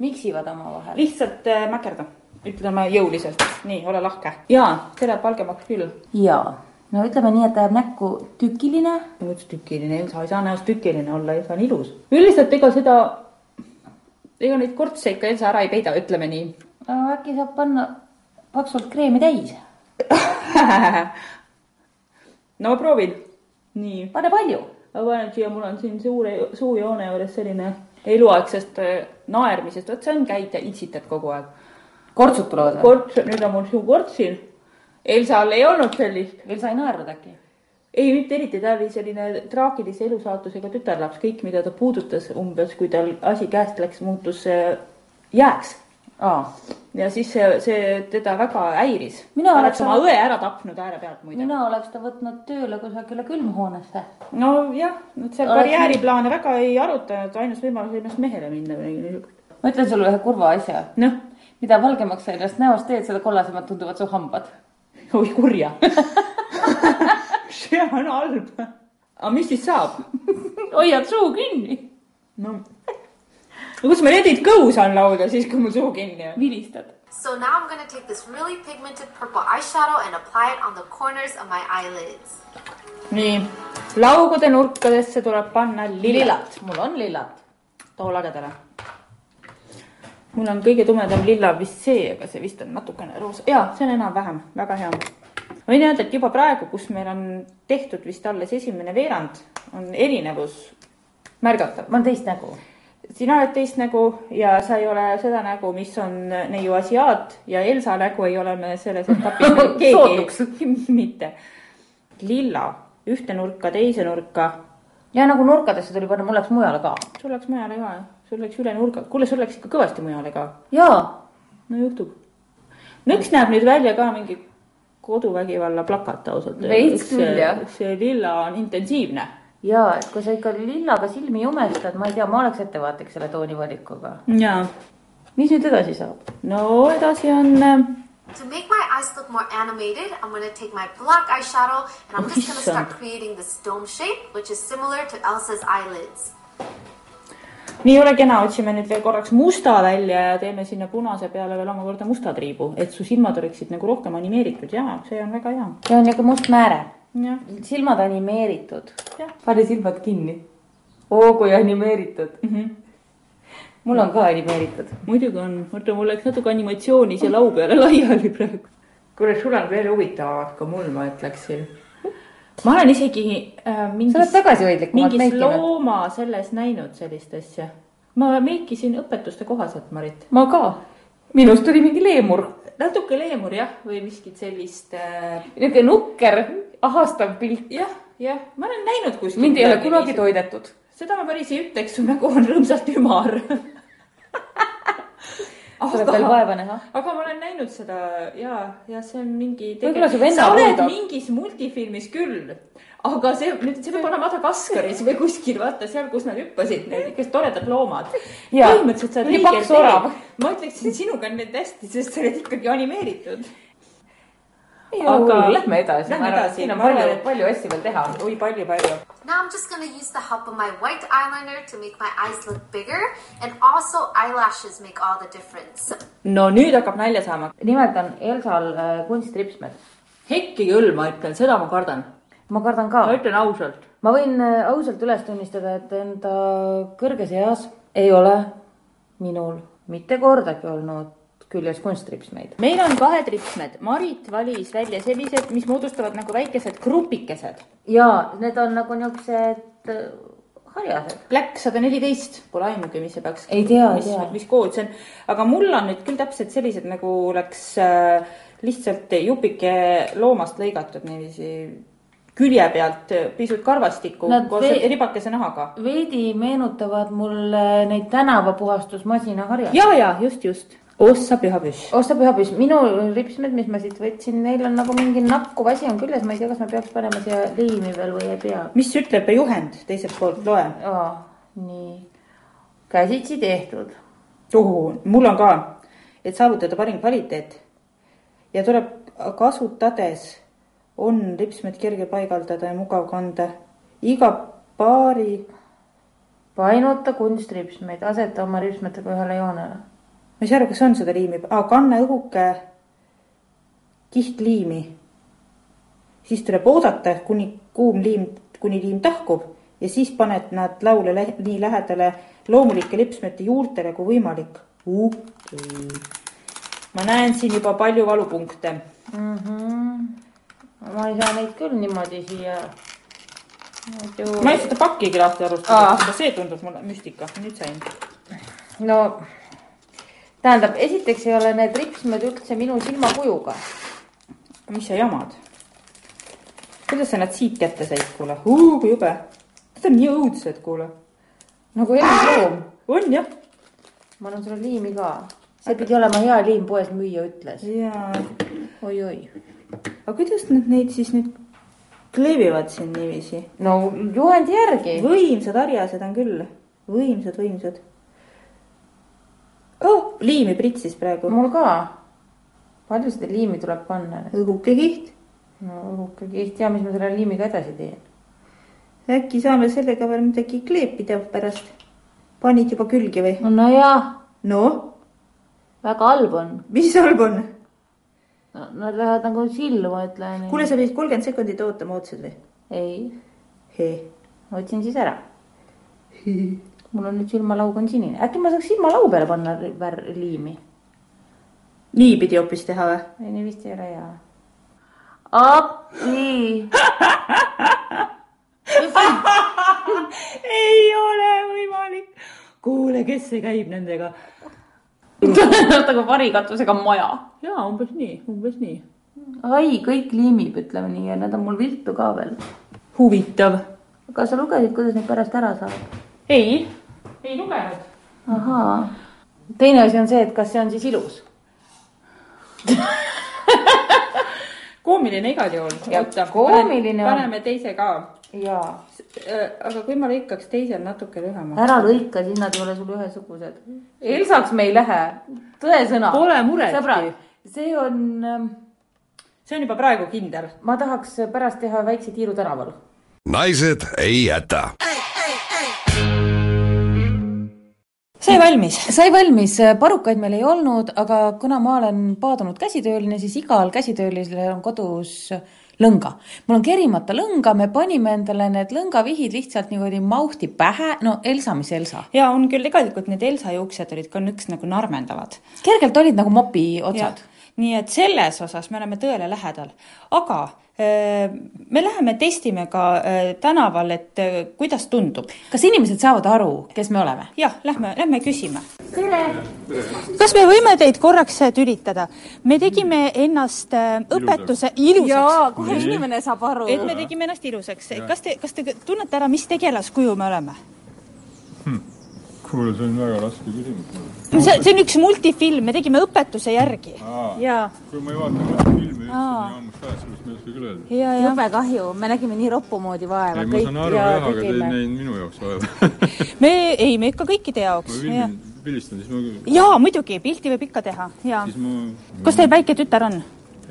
miksivad omavahel. lihtsalt äh, mäkerda, ütleme jõuliselt, nii, ole lahke. jaa, see läheb valgemaks küll. jaa, no ütleme nii, et ta jääb näkku tükiline. üks tükiline, sa ei saa näost tükiline olla, Elsa on ilus. üldiselt ega seda, ega neid kortse ikka Elsa ära ei peida, ütleme nii. Äkki saab panna paksult kreemi täis, no proovin. nii, pane palju. ma panen siia, mul on siin suure suujoone juures selline eluaegsest äh, naermisest, vot see on, käid ja itsitad kogu aeg. kortsud tulevad korts, nüüd on mul suu kortsil. Elsal ei olnud sellist. veel sa ei naernud äkki? ei, mitte eriti, ta oli selline traagilise elusaatusega tütarlaps, kõik, mida ta puudutas umbes, kui tal asi käest läks, muutus äh, jääks. aa, ja siis see, see teda väga häiris. Mina ta oleks oma õe ära tapnud ääre pealt muide. mina oleks ta võtnud tööle kusagile külmhoonesse. nojah, nad seal Oleks- karjääriplaane väga ei arutanud, ainus võimalus oli ennast mehele minna või midagi niisugust. ma ütlen sulle ühe kurva asja. noh, mida valgemaks sa ennast näost teed, seda kollasemad tunduvad su hambad. oi kurja. see on halb. aga mis siis saab? hoiad suu kinni. no, no kus ma Let it go saan laulda siis, kui mul suu kinni on? vilistad. So now I'm gonna take this really pigmented purple eyeshadow and apply it on the corners of my eyelids. nii, laugude nurkadesse tuleb panna lillat. mul on lillat. too lagedale. mul on kõige tumedam lilla vist see, aga see vist on natukene roosa, jaa, see on enam-vähem, väga hea. võin öelda, et juba praegu, kus meil on tehtud vist alles esimene veerand, on erinevus märgatav. ma olen teist nägu. Sina oled teist nägu ja sa ei ole seda nägu, mis on neiu asiaat ja Elsa nägu ei ole me selles etapis keegi mitte. lilla ühte nurka, teise nurka, ja nagu nurkadesse tuli panna, mul läks mujale ka. sul läks mujale ka, sul läks üle nurga, kuule, sul läks ikka kõvasti mujale ka jaa, no juhtub. nõks näeb nüüd välja ka mingi koduvägivalla plakat ausalt. Veits küll, jah. see lilla on intensiivne. jaa, et kui sa ikka lillaga silmi jumestad, ma ei tea, ma oleks ettevaatlik selle toonivalikuga. jaa. mis nüüd edasi saab? no edasi on äh, To make my eyes look more animated, I'm gonna take my black eyeshadow and I'm Oh, just gonna start issand. creating this dome shape, which is similar to Elsa's eyelids. nii, ole kena, otsime nüüd veel korraks musta välja ja teeme sinna punase peale veel omakorda musta triibu, et su silmad oleksid nagu rohkem animeeritud ja see on väga hea. see on niisugune must määre. jah, silmad animeeritud pane silmad kinni. oo, kui animeeritud mm. Mhm. -hmm. mul on ka animeeritud. muidugi on, oota, mul läks natuke animatsiooni siia lau peale laiali praegu. kuule, sul on veel huvitavamad kui mul, ma ütleksin. ma olen isegi äh, mingis sa oled tagasihoidlikumalt mingis meikinud. looma selles näinud sellist asja. ma meikisin õpetuste kohaselt, Marit. ma ka. minust tuli mingi leemur. Natuke leemur jah, või miskit sellist äh,. niisugune nukker, ahastav pilt. jah, jah, ma olen näinud kuskil. mind ei ole kunagi. toidetud. seda ma päris ei ütleks, su nägu on rõõmsalt ümar. tuleb veel vaeva näha. aga ma olen näinud seda ja, ja see on mingi. Võib-olla su venna huvitab. mingis multifilmis küll, aga see nüüd, see võib olla Madagaskaris või kuskil, vaata seal, kus nad hüppasid, need ikka toredad loomad. Põhimõtteliselt sa oled õigel teel. ma ütleksin sinuga on need hästi, sest sa oled ikkagi animeeritud. Aga Aga- lähme edasi, Lähme ma arvan, et edasi. siin on palju palju asju veel teha. oi, palju, palju. Now I'm just gonna use the help of my white eyeliner to make my eyes look bigger and also eyelashes make all the difference. no nüüd hakkab nalja saama. nimelt on Elsal äh, kunstripsmed. hekki küll, ma ütlen, seda ma kardan. ma kardan ka ma. ütlen ausalt. ma võin äh, ausalt üles tunnistada, et enda kõrges eas ei ole minul mitte kordagi olnud küljes kunstripsmeid. meil on kahed ripsmed, Marit valis välja sellised, mis moodustavad nagu väikesed grupikesed. ja need on nagu niisugused äh, harjased. Black sada neliteist, pole aimugi, mis see peaks. Ei tea, ei tea., mis kood see on, aga mul on nüüd küll täpselt sellised nagu oleks äh, lihtsalt jupike loomast lõigatud niiviisi külje pealt äh, pisut karvastikku Nad koos ribakese nahaga. veidi meenutavad mulle neid tänavapuhastusmasina harjasid. ja, ja just, just. Ossa pühapüss. osta pühapüss, minu ripsmed, mis ma siit võtsin, neil on nagu mingi nakkuv asi on küljes, ma ei tea, kas ma peaks panema siia liimi veel või ei pea. mis ütleb juhend teiselt poolt, loe. nii, käsitsi tehtud. tohu, mul on ka, et saavutada parim kvaliteet ja tuleb kasutades on ripsmed kerge paigaldada ja mugav kanda. iga paari, painuta kunstripsmeid, aseta oma ripsmetega ühele joonele. Ma ei saa aru, kas on seda liimi ah,, kanna õhuke kihtliimi. siis tuleb oodata, kuni kuum liim, kuni liim tahkub ja siis paned nad laule lä nii lähedale loomulike lipsmete juurtele kui võimalik okay.. ma näen siin juba palju valupunkte. ma ei saa neid küll niimoodi siia. muidu. ma ei seda pakkigi lahti Aa. aga see tundus mulle müstika, nüüd sain. no tähendab, esiteks ei ole need ripsmed üldse minu silmakujuga. mis sa jamad? kuidas sa nad siit kätte said, kuule, kui jube. Need on nii õudsed, kuule. nagu elas loom. on jah. ma annan sulle liimi ka. see pidi olema hea liim, poes müüja ütles. jaa, oi-oi. aga kuidas nad neid siis nüüd kleebivad siin niiviisi? no juhendi järgi. võimsad harjased on küll, võimsad, võimsad. Liimi pritsis praegu. mul ka. palju seda liimi tuleb panna? õhuke kiht. no õhuke kiht ja mis ma selle liimiga edasi teen? äkki saame sellega veel midagi kleepida pärast. panid juba külge või? no, väga halb on. mis halb on? no nad lähevad nagu sillu, ma ütlen. kuule, sa pidid kolmkümmend sekundit ootama, ootasid või? ei, otsin siis ära. mul on nüüd silmalaug on sinine, äkki ma saaks silmalau peale panna ri- vär-, liimi? niipidi hoopis teha või? ei, nii vist ei ole hea. appi. ei ole võimalik. kuule, kes see käib nendega? nagu varikatusega maja. jaa, umbes nii, umbes nii. ai, kõik liimib, ütleme nii ja need on mul viltu ka veel. huvitav. aga sa lugesid, kuidas neid pärast ära saab? ei, ei lugenud. ahaa. teine asi on see, et kas see on siis ilus. koomiline igal juhul. Koomiline on- paneme teise ka. jaa. aga kui ma lõikaks teisel natuke lühemaks? ära lõika, siis nad ei ole sul ühesugused. Elsaks me ei lähe, tõesõna. Pole muretki. see on, see on juba praegu kindel. ma tahaks pärast teha väikse tiiru tänaval. naised ei jäta. Sai valmis. sai valmis, parukaid meil ei olnud, aga kuna ma olen paadunud käsitööline, siis igal käsitöölisel on kodus lõnga. mul on kerimata lõnga, me panime endale need lõngavihid lihtsalt niimoodi mauhti pähe, no Elsa, mis Elsa. ja on küll, tegelikult need Elsa juuksed olid ka nõks nagu narmendavad. kergelt olid nagu mopi otsad. nii et selles osas me oleme tõele lähedal, aga me läheme testime ka öö, tänaval, et öö, kuidas tundub. kas inimesed saavad aru, kes me oleme? jah, lähme, lähme küsime. kas me võime teid korraks tülitada? me tegime ennast õpetuse ilusaks. kohe inimene saab aru et me tegime ennast ilusaks. kas te, kas te tunnete ära, mis tegelaskuju me oleme? kuule, see on väga raske küsimus. see, see on üks multifilm, me tegime õpetuse järgi. jaa, kui ma ei vaata neid filme üldse nii ammus ka, sellest ma ei oska küll öelda. jube kahju, me nägime nii roppu moodi vaeva ei, ma saan aru ja jah, aga te ei näinud minu jaoks vaeva. me, ei, me ikka kõikide ma jaoks. pildin, pildistan, siis ma, jaa, muidugi, pilti võib ikka teha, jaa. siis ma, kas teil väike tütar on?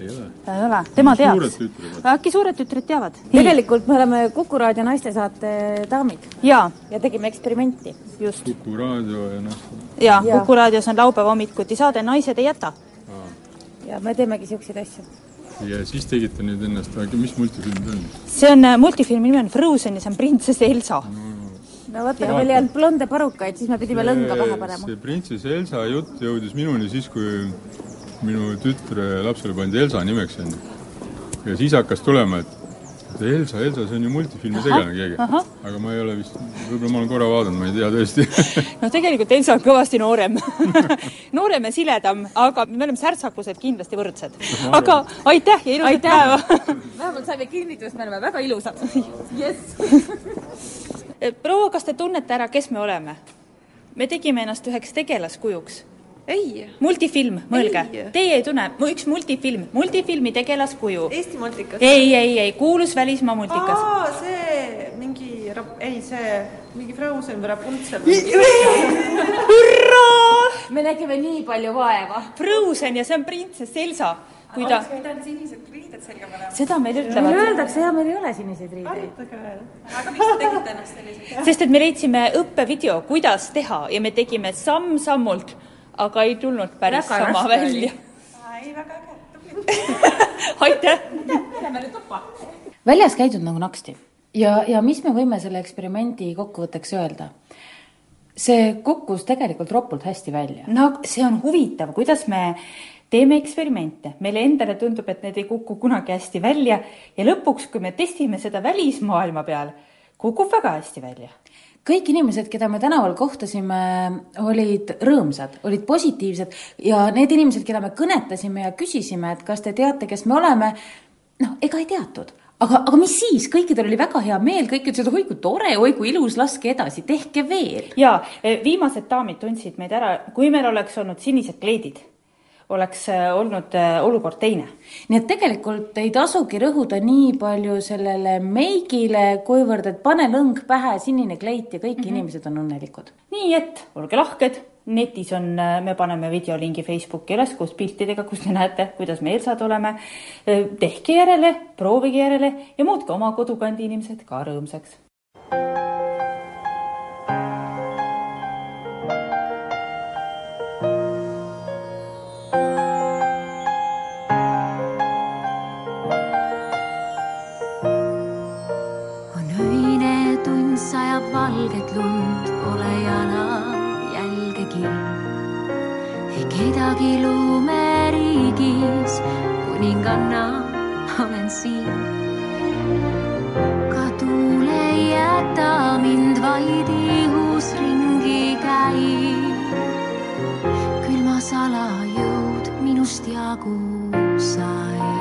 Ei ole. ei ole, tema tütred. äkki suured tütred teavad? tegelikult me oleme Kuku raadio naistesaate daamid jaa, ja tegime eksperimenti. just. Kuku raadio ja noh, jaa, Jaa. Kuku raadios on laupäeva hommikuti saade Naised ei jäta. ja me teemegi siukseid asju. ja siis tegite nüüd ennast, aga mis multifilm see on? see on äh, multifilmi nimi on Frozen ja see on printsess Elsa. no vaata, kui meil ei olnud blonde parukaid, siis me pidime lõnga pähe panema. see printsess Elsa jutt jõudis minuni siis, kui minu tütre lapsele pandi Elsa nimeks onju. ja siis hakkas tulema, et Elsa, Elsa, see on ju multifilmi tegelane keegi. aga ma ei ole vist, võib-olla ma olen korra vaadanud, ma ei tea tõesti. no tegelikult Elsa on kõvasti noorem noorem ja siledam, aga me oleme särtsakused kindlasti võrdsed. aga aitäh ja ilusat päeva. vähemalt saime kinnitust, me oleme väga ilusad. jess. proua, kas te tunnete ära, kes me oleme? me tegime ennast üheks tegelaskujuks. ei. multifilm, mõelge Ei., teie ei tunne, üks multifilm, multifilmi tegelaskuju. Eesti multikas. ei, ei, ei, kuulus välismaa multikas. aa, see mingi, ei see, mingi Frozen või Rapunzel. hurraa! me nägime nii palju vaeva. Frozen ja see on printsess Elsa, kui ta, pidanud sinised riided selga panema. seda meile meile ütlevad, öeldakse ja meil ei ole siniseid riideid. aga miks te tegite ennast selliseks? sest et me leidsime õppevideo, kuidas teha ja me tegime samm-sammult, aga ei tulnud päris Väga sama välja. ei, väga äge, tubli. aitäh! väljas käidud nagu naksti ja, ja mis me võime selle eksperimendi kokkuvõtteks öelda? see kukkus tegelikult ropult hästi välja. no see on huvitav, kuidas me teeme eksperimente, meile endale tundub, et need ei kuku kunagi hästi välja ja lõpuks, kui me testime seda välismaailma peal, kukub väga hästi välja. Kõik inimesed, keda me tänaval kohtasime, olid rõõmsad, olid positiivsed ja need inimesed, keda me kõnetasime ja küsisime, et kas te teate, kes me oleme, noh, ega ei teatud. aga, aga mis siis, kõikidel oli väga hea meel, kõik ütlesid, oi kui tore, oi kui ilus, laske edasi, tehke veel. ja viimased daamid tundsid meid ära, kui meil oleks olnud sinised kleidid, oleks eh, olnud eh, olukord teine. nii et tegelikult ei tasugi rõhuda nii palju sellele meigile, kuivõrd et pane lõng pähe, sinine kleit ja kõik mm -hmm. inimesed on õnnelikud. nii et olge lahked, netis on, me paneme videolingi Facebooki üles koos piltidega, kus te näete, kuidas me Elsad oleme. tehke järele, proovige järele ja muutke oma kodukandi inimesed ka rõõmsaks. Kedagi lumeriigis, kuninganna olen siin. ka tuul ei jäta mind vaid ihus ringi käib. küll ma salajõud minust jagu sai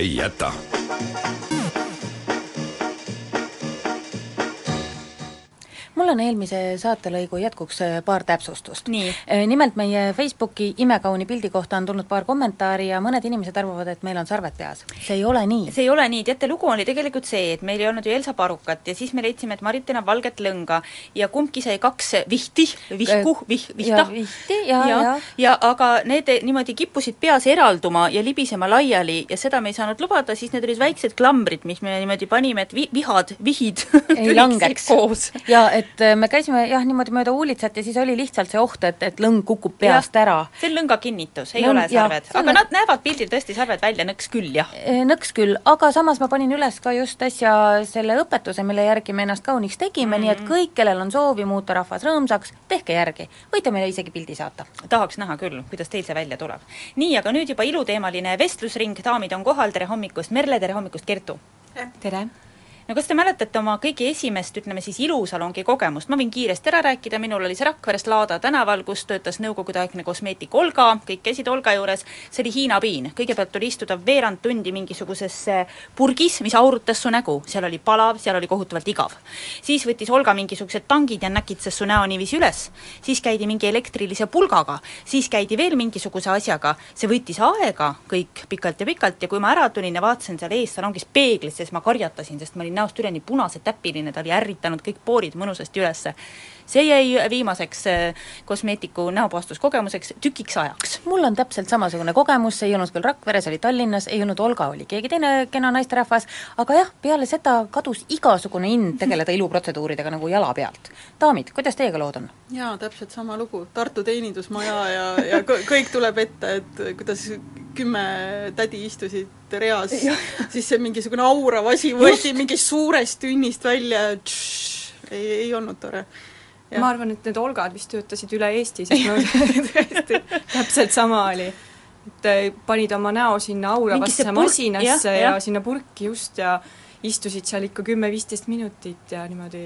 naised ei saatelõigu jätkuks äh, paar täpsustust. Nii. nimelt meie Facebooki imekauni pildi kohta on tulnud paar kommentaari ja mõned inimesed arvavad, et meil on sarved peas. see ei ole nii. see ei ole nii, teate, lugu oli tegelikult see, et meil ei olnud ju Elsa Parukat ja siis me leidsime, et Marit enam valget lõnga ja kumbki sai kaks vihti, vihku, vih-, vihta. vihti ja, ja, ja, ja aga need niimoodi kippusid peas eralduma ja libisema laiali ja seda me ei saanud lubada, siis need olid väiksed klambrid, mis me niimoodi panime, et vi-, vihad, vihid ei langeks. koos. ja et äh, me käisime jah, niimoodi mööda huulitsat ja siis oli lihtsalt see oht, et, et lõng kukub peast Ja, ära. see on lõnga kinnitus, ei Lõng- ole jah, sarved, aga nad näevad pildil tõesti sarved välja, nõks küll, jah. Eh, Nõks küll, aga samas ma panin üles ka just äsja selle õpetuse, mille järgi me ennast kauniks tegime mm, -hmm. nii et kõik, kellel on soovi muuta rahvas rõõmsaks, tehke järgi. võite meile isegi pildi saata. tahaks näha küll, kuidas teil see välja tuleb. nii, aga nüüd juba iluteemaline vestlusring, daamid on kohal, tere hommikust, Merle, tere hommikust, Kertu! tere! No kas te mäletate oma kõige esimest, ütleme siis ilusalongi kogemust, ma võin kiiresti ära rääkida, minul oli see Rakveres Laada tänaval, kus töötas nõukogudeaegne kosmeetik Olga, kõik käisid Olga juures, see oli Hiina piin, kõigepealt tuli istuda veerand tundi mingisuguses purgis, mis aurutas su nägu, seal oli palav, seal oli kohutavalt igav. siis võttis Olga mingisugused tangid ja näkitses su näo niiviisi üles, siis käidi mingi elektrilise pulgaga, siis käidi veel mingisuguse asjaga, see võttis aega kõik pikalt ja pikalt ja kui ma ära tulin ja vaatasin seal ees salongis peeglisse, siis ma karjatasin, sest ma olin näost üleni punase täpiline, ta oli ärritanud kõik poorid mõnusasti ülesse. See jäi viimaseks eh, kosmeetiku näopuhastuskogemuseks tükiks ajaks. mul on täpselt samasugune kogemus, see ei olnud küll Rakveres, oli Tallinnas, ei olnud Olga, oli keegi teine kena naisterahvas, aga jah, peale seda kadus igasugune ind tegeleda iluprotseduuridega nagu jala pealt. daamid, kuidas teiega lood on? jaa, täpselt sama lugu, Tartu teenindusmaja ja, ja kõ- kõik tuleb ette, et kuidas kümme tädi istusid reas, siis see mingisugune aurav asi võeti mingist suurest tünnist välja ei, ei olnud tore. Ma arvan, et need Olgad vist töötasid üle Eesti, sest no tõesti täpselt sama oli. et äh, panid oma näo sinna auravasse masinasse ja, jah. ja sinna purki just ja istusid seal ikka kümme-viisteist minutit ja niimoodi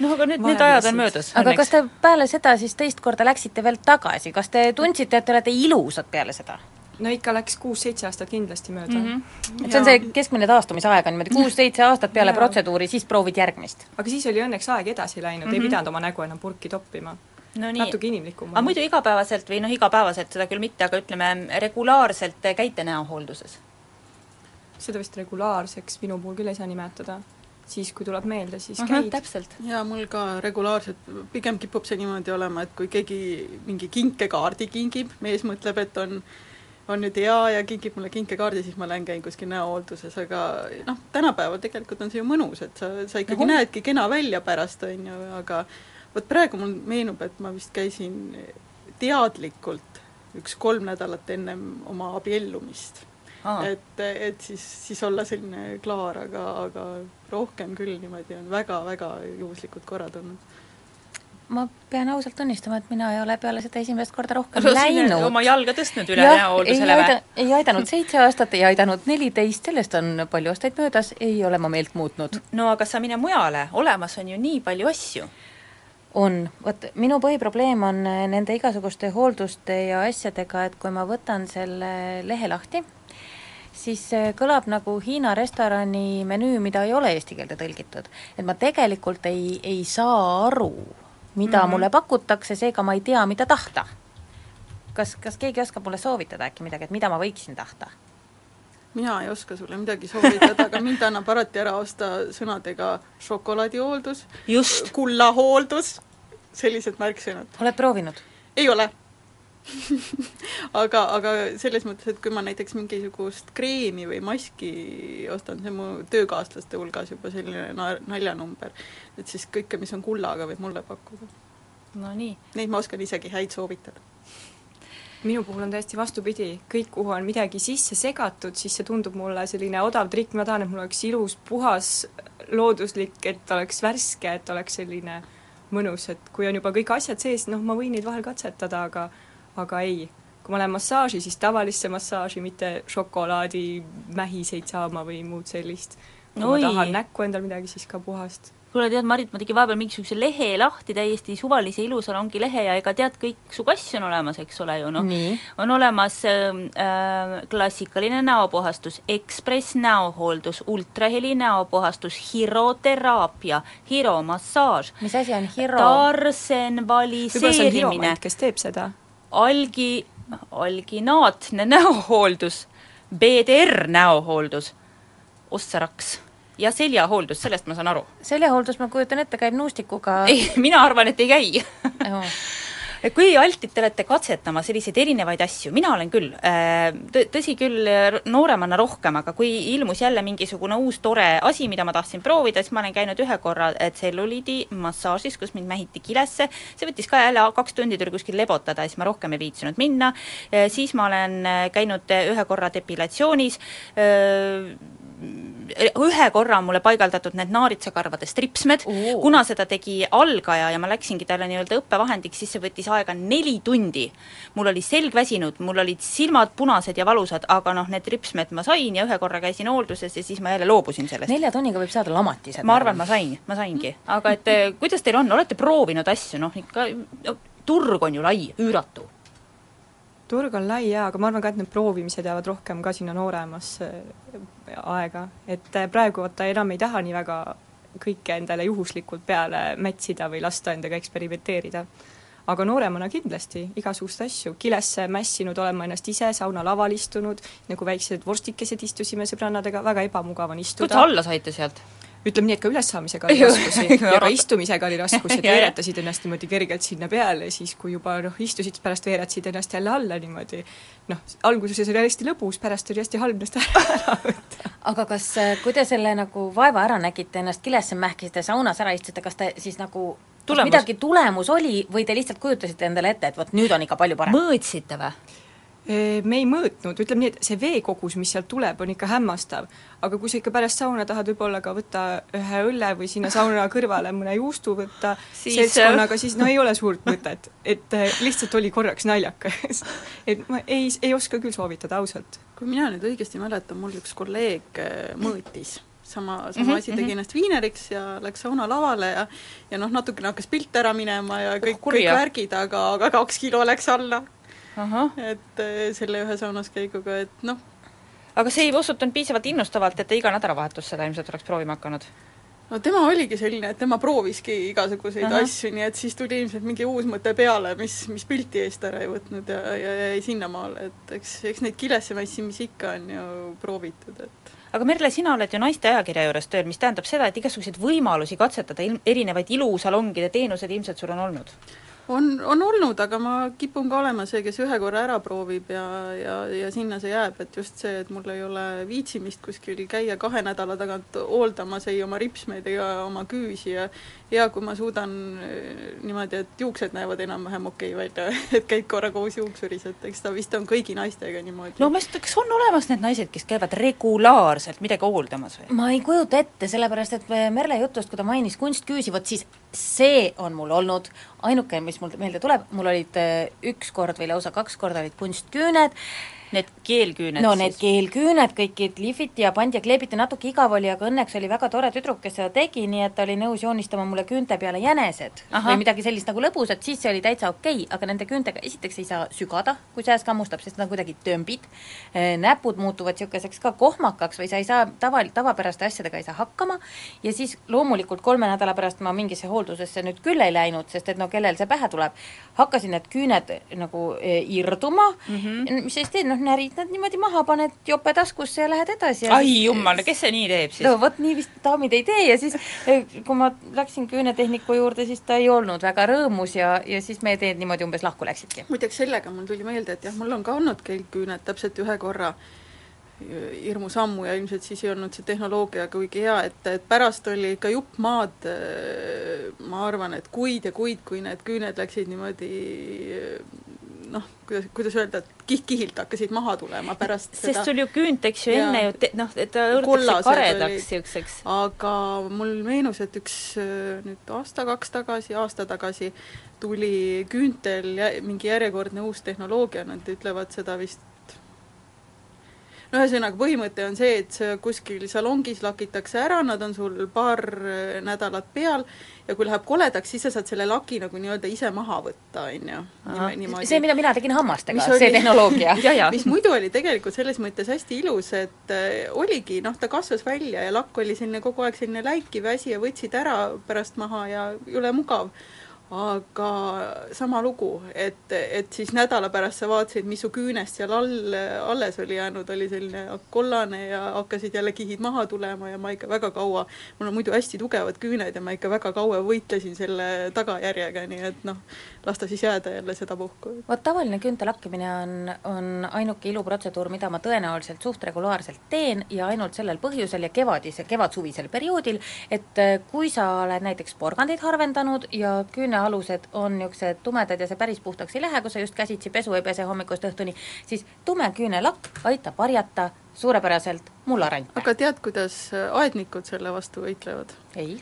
noh, aga nüüd need ajad on möödas. aga kas te peale seda siis teist korda läksite veel tagasi, kas te tundsite, et te olete ilusad peale seda? No ikka läks kuus-seitse aastat kindlasti mööda mm. -hmm. et see on see keskmine taastumisaeg on niimoodi kuus-seitse aastat peale Jaa. protseduuri, siis proovid järgmist. aga siis oli õnneks aeg edasi läinud mm, -hmm. ei Mhm. pidanud oma nägu enam purki toppima no nii. natuke inimlikum aga muidu igapäevaselt või noh, igapäevaselt seda küll mitte, aga ütleme, regulaarselt käite näohoolduses? seda vist regulaarseks minu puhul küll ei saa nimetada. siis, kui tuleb meelde, siis Ahah, käid. täpselt. jaa, mul ka regulaarselt, pigem kipub see niimoodi olema, et kui keegi mingi kinkekaardi kingib, mees mõtleb, et on on nüüd hea ja kingib mulle kinkekaardi, siis ma lähen käin kuskil näohoolduses, aga noh, tänapäeval tegelikult on see ju mõnus, et sa, sa ikkagi Ahah. näedki kena välja pärast, on ju, aga vot praegu mul meenub, et ma vist käisin teadlikult üks kolm nädalat ennem oma abiellumist Aa. et, et siis, siis olla selline klaar, aga, aga rohkem küll niimoodi on väga-väga juhuslikud korrad olnud. Ma pean ausalt tunnistama, et mina ei ole peale seda esimest korda rohkem siin läinud. oma jalga tõstnud üle näohooldusele või? ei aidanud seitse aastat, ei aidanud neliteist, sellest on palju aastaid möödas, ei ole ma meelt muutnud. no aga sa mine mujale, olemas on ju nii palju asju. on, vot minu põhiprobleem on äh, nende igasuguste hoolduste ja asjadega, et kui ma võtan selle lehe lahti, siis see kõlab nagu Hiina restorani menüü, mida ei ole eesti keelde tõlgitud. et ma tegelikult ei, ei saa aru, mida mm. -hmm. mulle pakutakse, seega ma ei tea, mida tahta. kas, kas keegi oskab mulle soovitada äkki midagi, et mida ma võiksin tahta? mina ei oska sulle midagi soovitada, aga mind annab alati ära osta sõnadega šokolaadihooldus, kullahooldus, sellised märksõnad. oled proovinud? ei ole aga, aga selles mõttes, et kui ma näiteks mingisugust kreemi või maski ostan, see on mu töökaaslaste hulgas juba selline na-, naljanumber, et siis kõike, mis on kullaga, võib mulle pakkuda. no nii. Neid ma oskan isegi häid soovitada. minu puhul on täiesti vastupidi, kõik, kuhu on midagi sisse segatud, siis see tundub mulle selline odav trikk, ma tahan, et mul oleks ilus, puhas, looduslik, et oleks värske, et oleks selline mõnus, et kui on juba kõik asjad sees, noh, ma võin neid vahel katsetada, aga aga ei. kui ma lähen massaaži, siis tavalisse massaaži, mitte šokolaadi mähiseid saama või muud sellist. kui Oi. ma tahan näkku endal midagi, siis ka puhast. kuule tead, Marit, ma tegin vahepeal mingisuguse lehe lahti, täiesti suvalise ilusalongi lehe ja ega tead, kõiksugu asju on olemas, eks ole ju, noh. on olemas äh, klassikaline näopuhastus, Ekspress näohooldus, ultraheli näopuhastus, hiroteraapia, hiromassaaž. mis asi on hiro? tarsenvaliseerimine kes teeb seda? algi, alginaatne näohooldus, BDR näohooldus, ossaraks ja seljahooldus, sellest ma saan aru. seljahooldus, ma kujutan ette, käib nuustikuga ei, mina arvan, et ei käi. Kui altid te olete katsetama selliseid erinevaid asju, mina olen küll, tõsi küll, nooremana rohkem, aga kui ilmus jälle mingisugune uus tore asi, mida ma tahtsin proovida, siis ma olen käinud ühe korra tselluliidi massaažis, kus mind mähiti kilesse, see võttis ka jälle kaks tundi tuli kuskil lebotada ja siis ma rohkem ei viitsinud minna, siis ma olen eh, käinud ühe korra depilatsioonis, ühe korra on mulle paigaldatud need naaritsakarvade stripsmed Oo., kuna seda tegi algaja ja ma läksingi talle nii-öelda õppevahendiks, siis see võttis aega neli tundi. mul oli selg väsinud, mul olid silmad punased ja valusad, aga noh, need ripsmed ma sain ja ühe korra käisin hoolduses ja siis ma jälle loobusin sellest. nelja tunniga võib saada lamatised. ma arvan, ma sain, ma saingi, aga et eh, kuidas teil on, olete proovinud asju, noh ikka no, turg on ju lai, üüratu turg on lai jaa, aga ma arvan ka, et need proovimised jäävad rohkem ka sinna nooremasse aega, et äh, praegu vaata enam ei taha nii väga kõike endale juhuslikult peale mätsida või lasta endaga eksperimenteerida. aga nooremana kindlasti igasuguseid asju, kilesse mässinud olen ma ennast ise, saunalaval istunud, nagu väiksed vorstikesed istusime sõbrannadega, väga ebamugav on istuda. kuidas alla saite sealt? Ütleme nii, et ka ülessaamisega oli raskusi ja ka istumisega oli raskusi, et veeretasid ennast niimoodi kergelt sinna peale ja siis, kui juba noh, istusid, pärast veeretasid ennast jälle alla niimoodi. noh, alguses oli hästi lõbus, pärast oli hästi halb ennast ära võtta. aga kas, kui te selle nagu vaeva ära nägite, ennast kilesse mähkisite, saunas ära istusite, kas te siis nagu tulemus. midagi tulemus oli või te lihtsalt kujutasite endale ette, et vot nüüd on ikka palju parem? mõõtsite või? Me ei mõõtnud, ütleme nii, et see veekogus, mis sealt tuleb, on ikka hämmastav. aga kui sa ikka pärast sauna tahad võib-olla ka võtta ühe õlle või sinna sauna kõrvale mõne juustu võtta siis... seltskonnaga, siis no ei ole suurt mõtet. et lihtsalt oli korraks naljakas. et ma ei, ei oska küll soovitada ausalt. kui mina nüüd õigesti mäletan, mul üks kolleeg mõõtis sama, sama mm -hmm, asi tegi ennast viineriks ja läks saunalavale ja ja noh, natukene hakkas pilt ära minema ja kõik kõik värgid, aga, aga kaks kilo läks alla. Et selle ühe saunas käiguga, et noh. aga see ei osutunud piisavalt innustavalt, et te iga nädalavahetus seda ilmselt oleks proovima hakanud? no tema oligi selline, et tema prooviski igasuguseid Aha. asju, nii et siis tuli ilmselt mingi uus mõte peale, mis, mis pilti eest ära ei võtnud ja, ja jäi sinnamaale, et eks, eks neid kilesse mässimisi ikka on ju proovitud, et aga Merle, sina oled ju naiste ajakirja juures tööl, mis tähendab seda, et igasuguseid võimalusi katsetada ilm, erinevaid ilusalongide teenuseid ilmselt sul on olnud? On, on olnud, aga ma kipun ka olema see, kes ühe korra ära proovib ja, ja, ja sinna see jääb, et just see, et mul ei ole viitsimist kuskil käia kahe nädala tagant hooldamas ei oma ripsmeid ega oma küüsi ja ja kui ma suudan niimoodi, et juuksed näevad enam-vähem okei okay välja, et käid korra koos juuksuris, et eks ta vist on kõigi naistega niimoodi. no ma just, kas on olemas need naised, kes käivad regulaarselt midagi hooldamas või? ma ei kujuta ette, sellepärast et Merle jutust, kui ta mainis kunstküüsi, vot siis see on mul olnud ainuke, mis mul meelde tuleb, mul olid üks kord või lausa kaks korda olid kunstküüned, Need keelküüned no need keelküüned kõik lihviti ja pandi ja kleebiti, natuke igav oli, aga õnneks oli väga tore tüdruk, kes seda tegi, nii et ta oli nõus joonistama mulle küünte peale jänesed. Aha. või midagi sellist nagu lõbusat, siis see oli täitsa okei okay,, aga nende küüntega esiteks ei saa sügada, kui sääs kammustab, sest nad on kuidagi tömbid, näpud muutuvad niisuguseks ka kohmakaks või sa ei saa tava, tavapäraste asjadega ei saa hakkama. Ja siis loomulikult kolme nädala pärast ma mingisse hooldusesse nüüd küll ei läinud, sest et no kellel see pähe tuleb, hakkasin need küüned nagu irduma. Mm, -hmm. mis siis teed, noh, närid nad niimoodi maha, paned jope taskusse ja lähed edasi. ai jumal, kes see nii teeb siis? no vot nii vist daamid ei tee ja siis kui ma läksin küünetehniku juurde, siis ta ei olnud väga rõõmus ja, ja siis meie teed niimoodi umbes lahku läksidki. muideks sellega mul tuli meelde, et jah, mul on ka olnud keelküüned täpselt ühe korra hirmus ammu ja ilmselt siis ei olnud see tehnoloogia kuigi hea, et, et pärast oli ikka jupp maad, ma arvan, et kuid ja kuid, kui need küüned läksid niimoodi kuidas, kuidas öelda, et kiht-kihilt hakkasid maha tulema pärast sest seda. sul ju küünt, eks ju, enne ju te, noh, et ta õrnatakse karedaks niisuguseks. aga mul meenus, et üks nüüd aasta-kaks tagasi, aasta tagasi tuli küüntel mingi järjekordne uus tehnoloogia, nad ütlevad seda vist no ühesõnaga, põhimõte on see, et see kuskil salongis lakitakse ära, nad on sul paar äh, nädalat peal ja kui läheb koledaks, siis sa saad selle laki nagu nii-öelda ise maha võtta, on ju. see, mida mina tegin hammastega, see tehnoloogia. Mis muidu oli tegelikult selles mõttes hästi ilus, et äh, oligi, noh, ta kasvas välja ja lakk oli selline kogu aeg selline läikiv asi ja võtsid ära pärast maha ja jõle mugav aga sama lugu, et, et siis nädala pärast sa vaatasid, mis su küünest seal all, alles oli jäänud, oli selline kollane ja hakkasid jälle kihid maha tulema ja ma ikka väga kaua, mul on muidu hästi tugevad küüned ja ma ikka väga kaua võitlesin selle tagajärjega, nii et noh, las ta siis jääda jälle sedapuhku. vot tavaline küünte lakkimine on, on ainuke iluprotseduur, mida ma tõenäoliselt suht regulaarselt teen ja ainult sellel põhjusel ja kevadise, kevadsuvisel perioodil, et kui sa oled näiteks porgandeid harvendanud ja küüne alused on niisugused tumedad ja see päris puhtaks ei lähe, kui sa just käsitsi pesu ei pese hommikust õhtuni, siis tume küünelakk aitab varjata suurepäraselt mullarante. aga tead, kuidas aednikud selle vastu võitlevad? ei.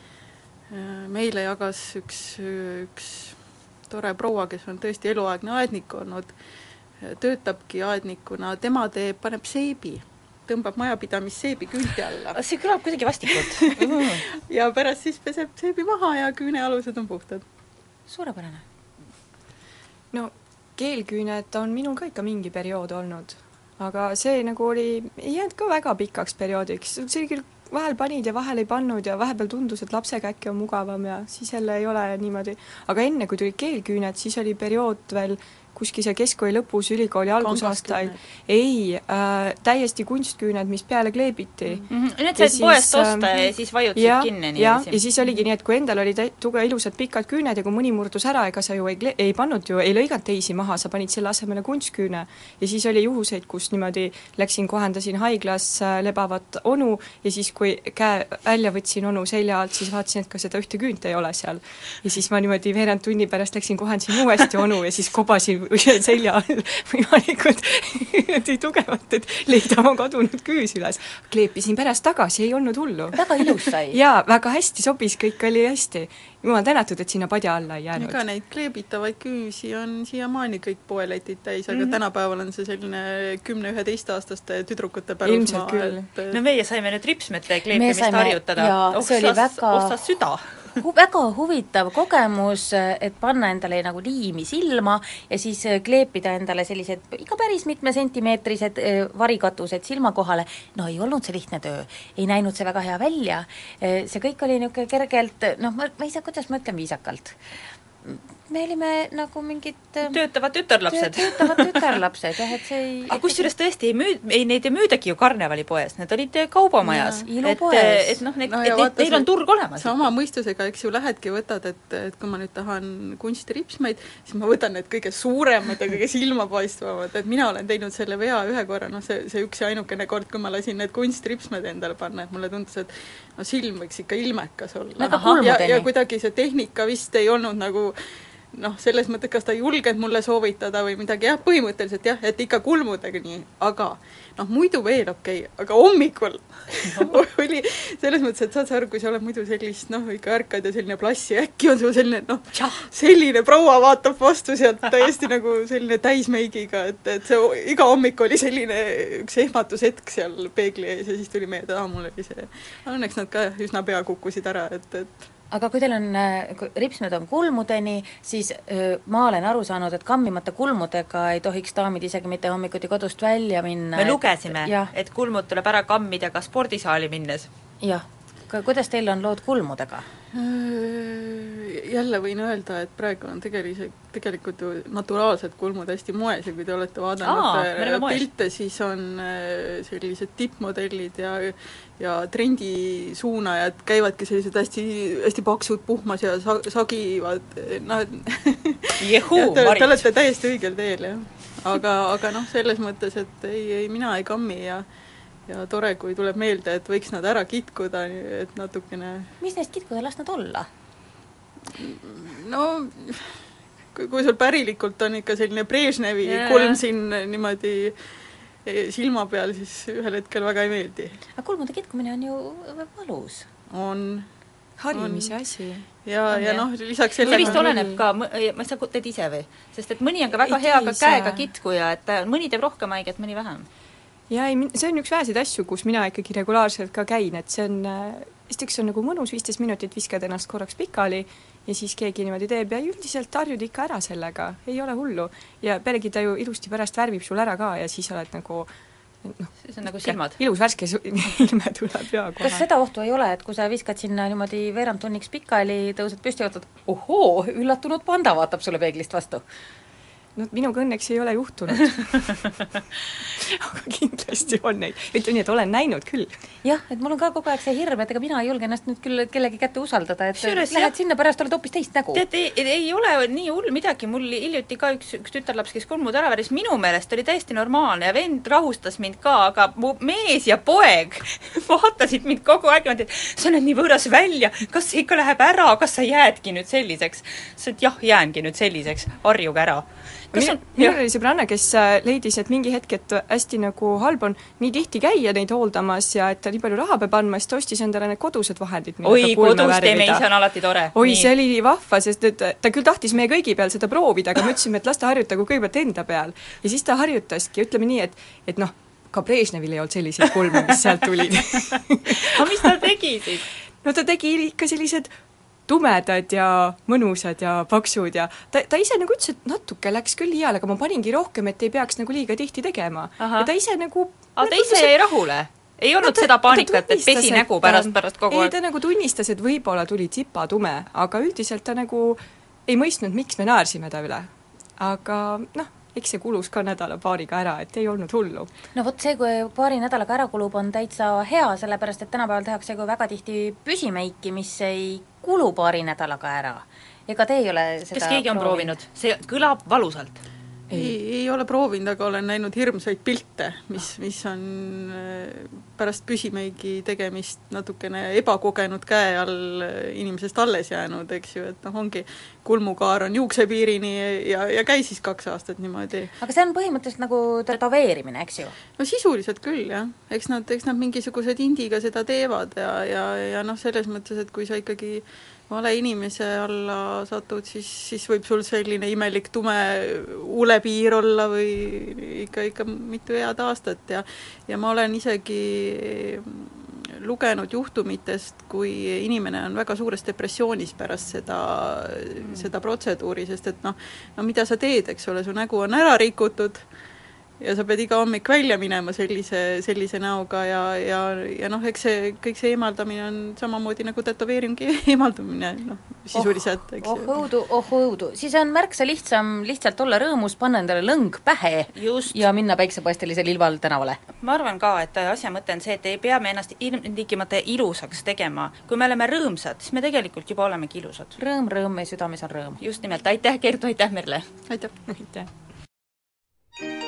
meile jagas üks, üks tore proua, kes on tõesti eluaegne aednik olnud, töötabki aednikuna, tema teeb, paneb seebi tõmbab majapidamisseebi küünte alla. see kõlab kuidagi vastikult ja pärast siis peseb seebi maha ja küünealused on puhtad suurepärane. no keelküüned on minul ka ikka mingi periood olnud, aga see nagu oli, ei jäänud ka väga pikaks perioodiks, see oli küll vahel panid ja vahel ei pannud ja vahepeal tundus, et lapsega äkki on mugavam ja siis jälle ei ole niimoodi. aga enne, kui tulid keelküüned, siis oli periood veel kuskil seal keskkooli lõpus, ülikooli algusaastail, ei äh,, täiesti kunstküüned, mis peale kleebiti mm. -hmm. Need said poest osta ja siis vajutasid ja, kinni niiviisi. ja siis oligi nii, et kui endal olid tuge ilusad pikad küüned ja kui mõni murdus ära, ega sa ju ei, ei pannud ju, ei lõiganud teisi maha, sa panid selle asemele kunstküüne. ja siis oli juhuseid, kus niimoodi läksin, kohendasin haiglas äh, lebavat onu ja siis, kui käe välja võtsin onu selja alt, siis vaatasin, et ka seda ühte küünt ei ole seal. ja siis ma niimoodi veerand tunni pärast läksin, kohendasin uuesti onu ja siis kobasin selja all võimalikult tugevalt, et leida oma kadunud küüs üles. kleepisin pärast tagasi, ei olnud hullu. väga ilus sai. jaa, väga hästi sobis, kõik oli hästi. jumal tänatud, et sinna padja alla ei jäänud. ega neid kleebitavaid küüsi on siiamaani kõik poeletid täis, aga mm -hmm. tänapäeval on see selline kümne-üheteistaastaste tüdrukute pärusmaa, et no meie saime nüüd ripsmete kleepimist harjutada. see oli väga otsas süda hu-, väga huvitav kogemus, et panna endale nagu liimi silma ja siis kleepida endale sellised ikka päris mitme sentimeetrised varikatused silma kohale, no ei olnud see lihtne töö, ei näinud see väga hea välja, see kõik oli niisugune kergelt noh, ma, ma ei saa, kuidas ma ütlen viisakalt, me olime nagu mingid töötavad tütarlapsed. töötavad tütarlapsed jah, et see ei aga kusjuures tõesti ei müü-, ei neid ei müüdagi ju karnevalipoes, need olid kaubamajas. et, et noh, need no, et neil, neil on turg olemas. sama mõistusega, eks ju, lähedki, võtad, et, et kui ma nüüd tahan kunstiripsmeid, siis ma võtan need kõige suuremad ja kõige silmapaistvamad, et mina olen teinud selle vea ühe korra, noh see, see üks ja ainukene kord, kui ma lasin need kunstripsmed endale panna, et mulle tundus, et no silm võiks ikka ilmekas olla. ja, ja kuidagi see tehnika vist ei olnud nagu noh, selles mõttes, kas ta ei julgenud mulle soovitada või midagi, jah, põhimõtteliselt jah, et ikka kulmudega nii, aga noh, muidu veel okei okay., aga hommikul no. oli selles mõttes, et saad sa aru, kui sa oled muidu sellist noh, ikka ärkad ja selline plass ja äkki on sul selline noh, selline proua vaatab vastu sealt täiesti nagu selline täismeigiga, et, et see iga hommik oli selline üks ehmatushetk seal peegli ees ja siis tuli meelde, aa, mul oli see, õnneks nad ka üsna pea kukkusid ära, et, et aga kui teil on, ripsmed on kulmudeni, siis öö, ma olen aru saanud, et kammimata kulmudega ei tohiks daamid isegi mitte hommikuti kodust välja minna. me lugesime, et kulmud tuleb ära kammida ka spordisaali minnes. jah, kuidas teil on lood kulmudega? jälle võin öelda, et praegu on tegeli-, tegelikult ju naturaalsed kulmud hästi moes ja kui te olete vaadanud Aa, pilte, siis on sellised tippmodellid ja ja trendisuunajad käivadki sellised hästi, hästi paksud, puhmas ja sa-, sagivad, noh et te olete täiesti õigel teel, jah. aga, aga noh, selles mõttes, et ei, ei mina ei kammi ja ja tore, kui tuleb meelde, et võiks nad ära kitkuda, et natukene mis neist kitkuda, las nad olla? no kui, kui sul pärilikult on ikka selline Brežnevi yeah. kulm siin niimoodi silma peal, siis ühel hetkel väga ei meeldi. aga kulmude kitkumine on ju valus. on. harimise asi. ja, ja noh, lisaks sellele see vist oleneb ka, ma, sa teed ise või? sest et mõni on ka väga ei hea ka käega kitkuja, et mõni teeb rohkem haiget, mõni vähem ja ei, see on üks väheseid asju, kus mina ikkagi regulaarselt ka käin, et see on, esiteks on nagu mõnus, viisteist minutit viskad ennast korraks pikali ja siis keegi niimoodi teeb ja üldiselt harjud ikka ära sellega, ei ole hullu. ja pealegi ta ju ilusti pärast värvib sul ära ka ja siis oled nagu noh, see on nagu silmad. ilus värske ilme tuleb ja kohe. kas seda ohtu ei ole, et kui sa viskad sinna niimoodi veerand tunniks pikali, tõused püsti ja ootad, ohoo, üllatunud panda vaatab sulle peeglist vastu? No minuga õnneks ei ole juhtunud aga kindlasti on neid, ütleme nii, et olen näinud küll. jah, et mul on ka kogu aeg see hirm, et ega mina ei julge ennast nüüd küll kellegi kätte usaldada, et Kusjuures lähed jah. sinna, pärast oled hoopis teist nägu. tead, ei, ei ole nii hull midagi, mul hiljuti ka üks, üks tütarlaps, kes kulmud ära väris, minu meelest oli täiesti normaalne ja vend rahustas mind ka, aga mu mees ja poeg vaatasid mind kogu aeg niimoodi, et sa näed nii võõras välja, kas see ikka läheb ära, kas sa jäädki nüüd selliseks? sa ütlesid jah, jäängi nüüd selliseks, harjuge ära. Kas on, minul oli sõbranna, kes äh, leidis, et mingi hetk, et hästi nagu halb on nii tihti käia neid hooldamas ja et ta nii palju raha peab andma, siis ta ostis endale need kodused vahendid. oi, kodus teeme ise on alati tore. oi, see oli vahva, sest et ta küll tahtis meie kõigi peal seda proovida, aga me ütlesime, et las ta harjutagu kõigepealt enda peal. ja siis ta harjutaski, ütleme nii, et, et noh, ka Brežnevil ei olnud selliseid kulme, mis sealt tulid aga mis ta tegi siis? no ta tegi ikka sellised tumedad ja mõnusad ja paksud ja ta, ta ise nagu ütles, et natuke läks küll iial, aga ma paningi rohkem, et ei peaks nagu liiga tihti tegema. ja ta ise nagu aga ta ise jäi rahule? ei olnud ta- seda paanikat, et pesi et nägu ta- pärast, pärast kogu ei, aeg? ta nagu tunnistas, et võib-olla tuli tsipatume, aga üldiselt ta nagu ei mõistnud, miks me naersime ta üle. aga noh, eks see kulus ka nädala-paariga ära, et ei olnud hullu. no vot see, kui paari nädalaga ära kulub, on täitsa hea, sellepärast et tänapäeval tehakse ka väga tihti püsimeiki, mis ei kulu paari nädalaga ära. ega te ei ole seda kas keegi on proovinud? see kõlab valusalt. Ei, ei ole proovinud, aga olen näinud hirmsaid pilte, mis, mis on äh, pärast püsimeigi tegemist natukene ebakogenud käe all äh, inimesest alles jäänud, eks ju, et noh, ongi kulmukaar on juuksepiirini ja, ja käis siis kaks aastat niimoodi. aga see on põhimõtteliselt nagu tätoveerimine, eks ju? no sisuliselt küll, jah. eks nad, eks nad mingisugused indiga seda teevad ja, ja, ja noh, selles mõttes, et kui sa ikkagi vale inimese alla satud, siis, siis võib sul selline imelik tume huulepiir olla või ikka, ikka mitu head aastat ja ja ma olen isegi lugenud juhtumitest, kui inimene on väga suures depressioonis pärast seda mm., seda protseduuri, sest et noh, no mida sa teed, eks ole, su nägu on ära rikutud ja sa pead iga hommik välja minema sellise, sellise näoga ja, ja, ja noh, eks see, kõik see eemaldamine on samamoodi nagu tätoveeringi eemaldamine, noh, sisuliselt, eks oh õudu, oh õudu, siis on märksa lihtsam lihtsalt olla rõõmus, panna endale lõng pähe Just. ja minna päiksepaistelisel ilmal tänavale. ma arvan ka, et asja mõte on see, et ei pea me ennast ilmtingimata ilusaks tegema. kui me oleme rõõmsad, siis me tegelikult juba olemegi ilusad. rõõm, rõõm, meie südames on rõõm. just nimelt, aitäh Kertu, aitäh Merle! aitäh! aitäh!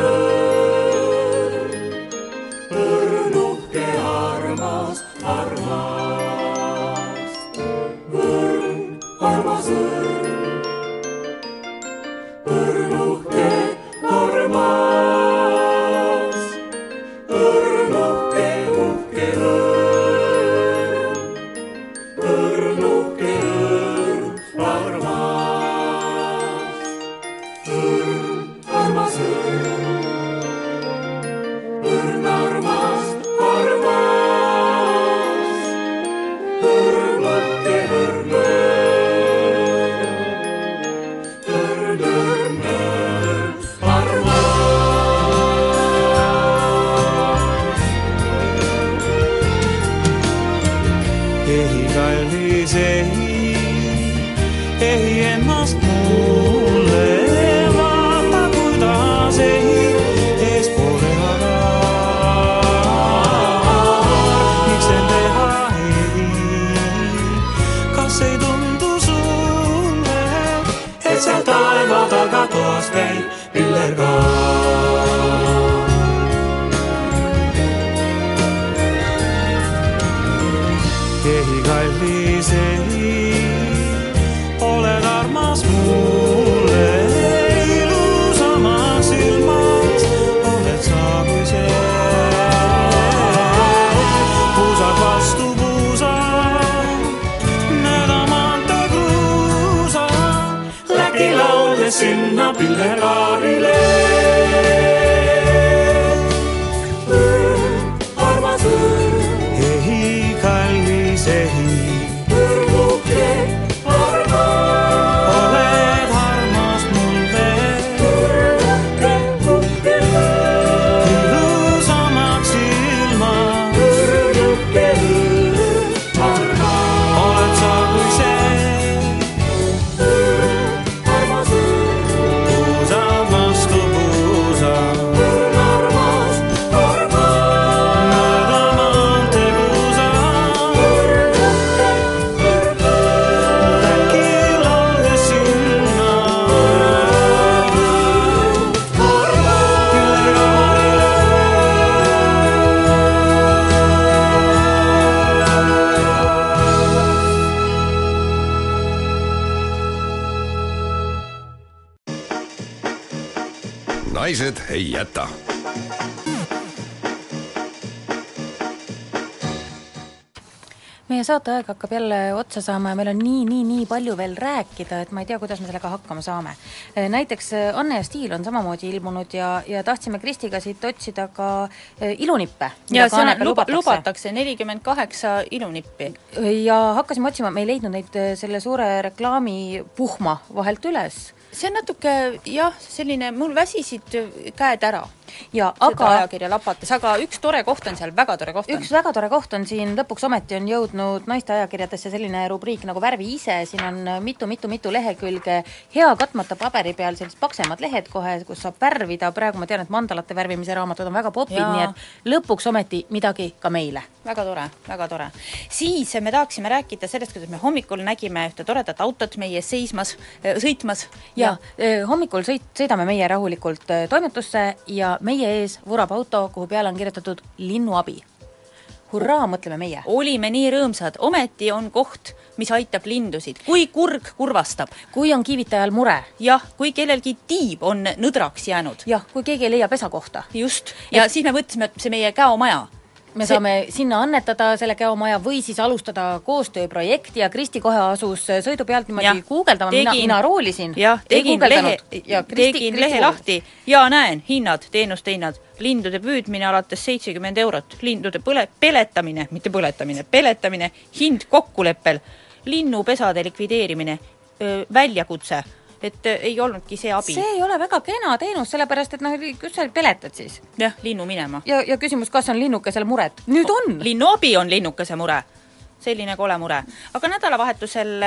ei jäta. meie saateaeg hakkab jälle otsa saama ja meil on nii, nii, nii palju veel rääkida, et ma ei tea, kuidas me sellega hakkama saame. näiteks eh, Anne ja Stiil on samamoodi ilmunud ja, ja tahtsime Kristiga siit otsida ka eh, ilunippe. ja see on, luba, lubatakse nelikümmend kaheksa ilunippi. ja hakkasime otsima, me ei leidnud neid eh, selle suure reklaamipuhma vahelt üles. See on natuke jah, selline, mul väsisid käed ära ja seda aga ajakirja lapates, aga üks tore koht on seal, väga tore koht on üks. väga tore koht on siin, lõpuks ometi on jõudnud naiste ajakirjadesse selline rubriik nagu Värvi ise, siin on mitu-mitu-mitu lehekülge hea katmata paberi peal sellised paksemad lehed kohe, kus saab värvida, praegu ma tean, et mandalate värvimise raamatud on väga popid, nii et lõpuks ometi midagi ka meile. väga tore, väga tore. siis me tahaksime rääkida sellest, kuidas me hommikul nägime ühte toredat autot meie seismas, sõitmas ja eh, hommikul sõit, sõidame meie rahulikult eh, toimetusse ja meie ees vurab auto, kuhu peale on kirjutatud linnuabi. hurraa, mõtleme meie. olime nii rõõmsad, ometi on koht, mis aitab lindusid, kui kurg kurvastab. kui on kiivitajal mure. jah, kui kellelgi tiib on nõdraks jäänud. jah, kui keegi ei leia pesakohta. just, ja et... siis me mõtlesime, et see meie käomaja me See- saame sinna annetada selle käomaja või siis alustada koostööprojekti ja Kristi kohe asus sõidu pealt niimoodi guugeldama, mina, tegin- mina roolisin. jah, tegin lehe, ja Kristi, tegin lehe lahti. Ja näen. Hinnad, teenuste hinnad, lindude püüdmine alates seitsekümmend eurot, lindude põle-, peletamine, mitte põletamine, peletamine, hind kokkuleppel, linnupesade likvideerimine, väljakutse, et öö, ei olnudki see abi. see ei ole väga kena teenus, sellepärast et noh, kus sa peletad siis? jah, linnu minema. ja, ja küsimus, kas on linnukesel muret? nüüd on. linnuabi on linnukese mure selline kole mure. aga nädalavahetusel,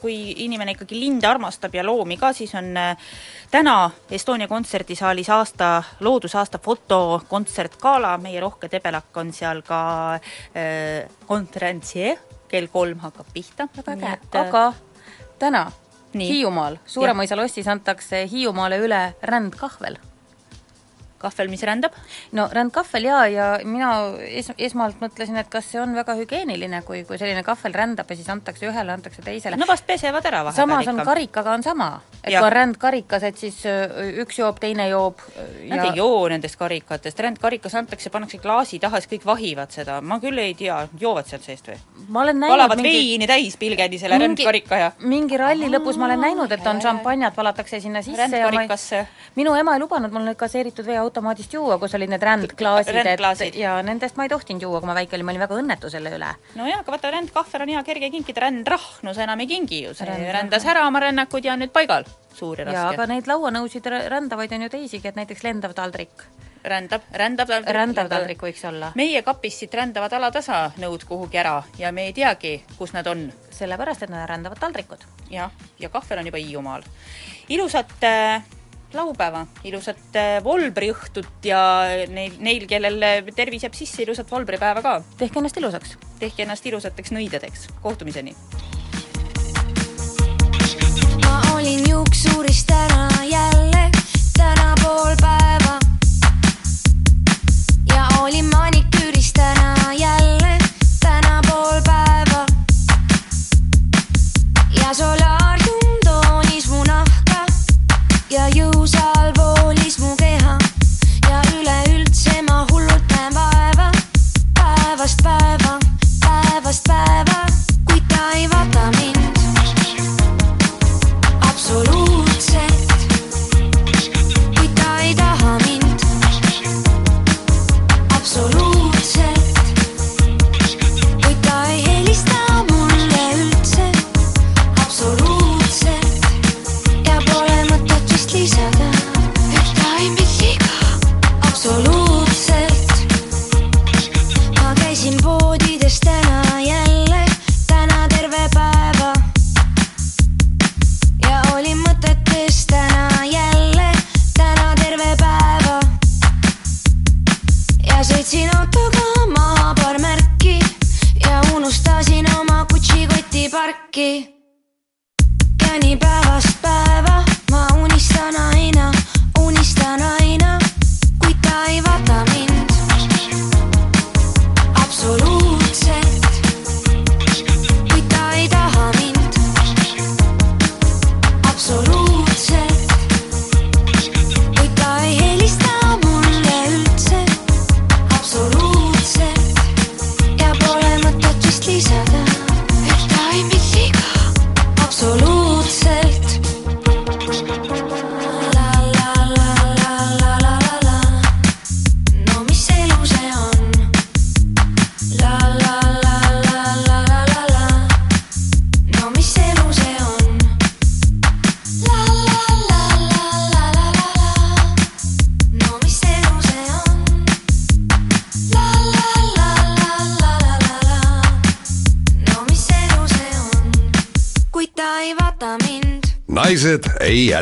kui inimene ikkagi linde armastab ja loomi ka, siis on äh, täna Estonia kontserdisaalis aasta, loodusaasta fotokontsertgala, meie rohke debelak on seal ka äh, konverentsier, kell kolm hakkab pihta. äge, aga täna. Hiiumaal, Suuremõisa lossis antakse Hiiumaale üle rändkahvel. kahvel, mis rändab? no rändkahvel jaa, ja mina es-, esmalt mõtlesin, et kas see on väga hügieeniline, kui, kui selline kahvel rändab ja siis antakse ühele, antakse teisele. no vast pesevad ära vahepeal samas on ikka. karikaga on sama, et Jah. kui on rändkarikas, et siis öö, üks joob, teine joob Nad ei joo nendest karikatest, rändkarikas antakse, pannakse klaasi taha, siis kõik vahivad seda, ma küll ei tea, joovad sealt seest või? ma olen näinud valavad mingi- veini täis pilgeni selle rändkarika ja mingi ralli lõpus ma olen näinud, et on šampanjat valatakse sinna sisse ja ma ei, minu ema ei lubanud mul nüüd gaseeritud vee automaadist juua, kus olid need rändklaasid, Rändklaasid. et ja nendest ma ei tohtinud juua, kui ma väike olin, ma olin väga õnnetu selle üle. nojah, aga vaata, rändkahvel on hea kerge kinkida, rändrahn, no sa enam ei kingi ju, see Rändrahn. rändas ära oma rännakud ja on nüüd paigal. suur ja ja aga raske. neid lauanõusid rä- rändavaid on ju teisigi, et näiteks lendav taldrik. rändab, rändab taldrik. rändav taldrik võiks olla. meie kapist siit rändavad alatasa nõud kuhugi ära ja me ei teagi, kus nad on. sellepärast, et nad rändavad taldrikud. jah, ja kahvel on juba Hiiumaal. ilusat äh, laupäeva, ilusat äh, volbriõhtut ja neil, neil, kellel tervis jääb sisse, ilusat volbripäeva ka. tehke ennast ilusaks. tehke ennast ilusateks nõidedeks. kohtumiseni ma olin juuksurist täna jälle, täna pool päeva. ja olin maniküüris täna jälle, täna pool päeva. ja solaarium äkki. käni päevast päeva, ma unistan ainult. Exit e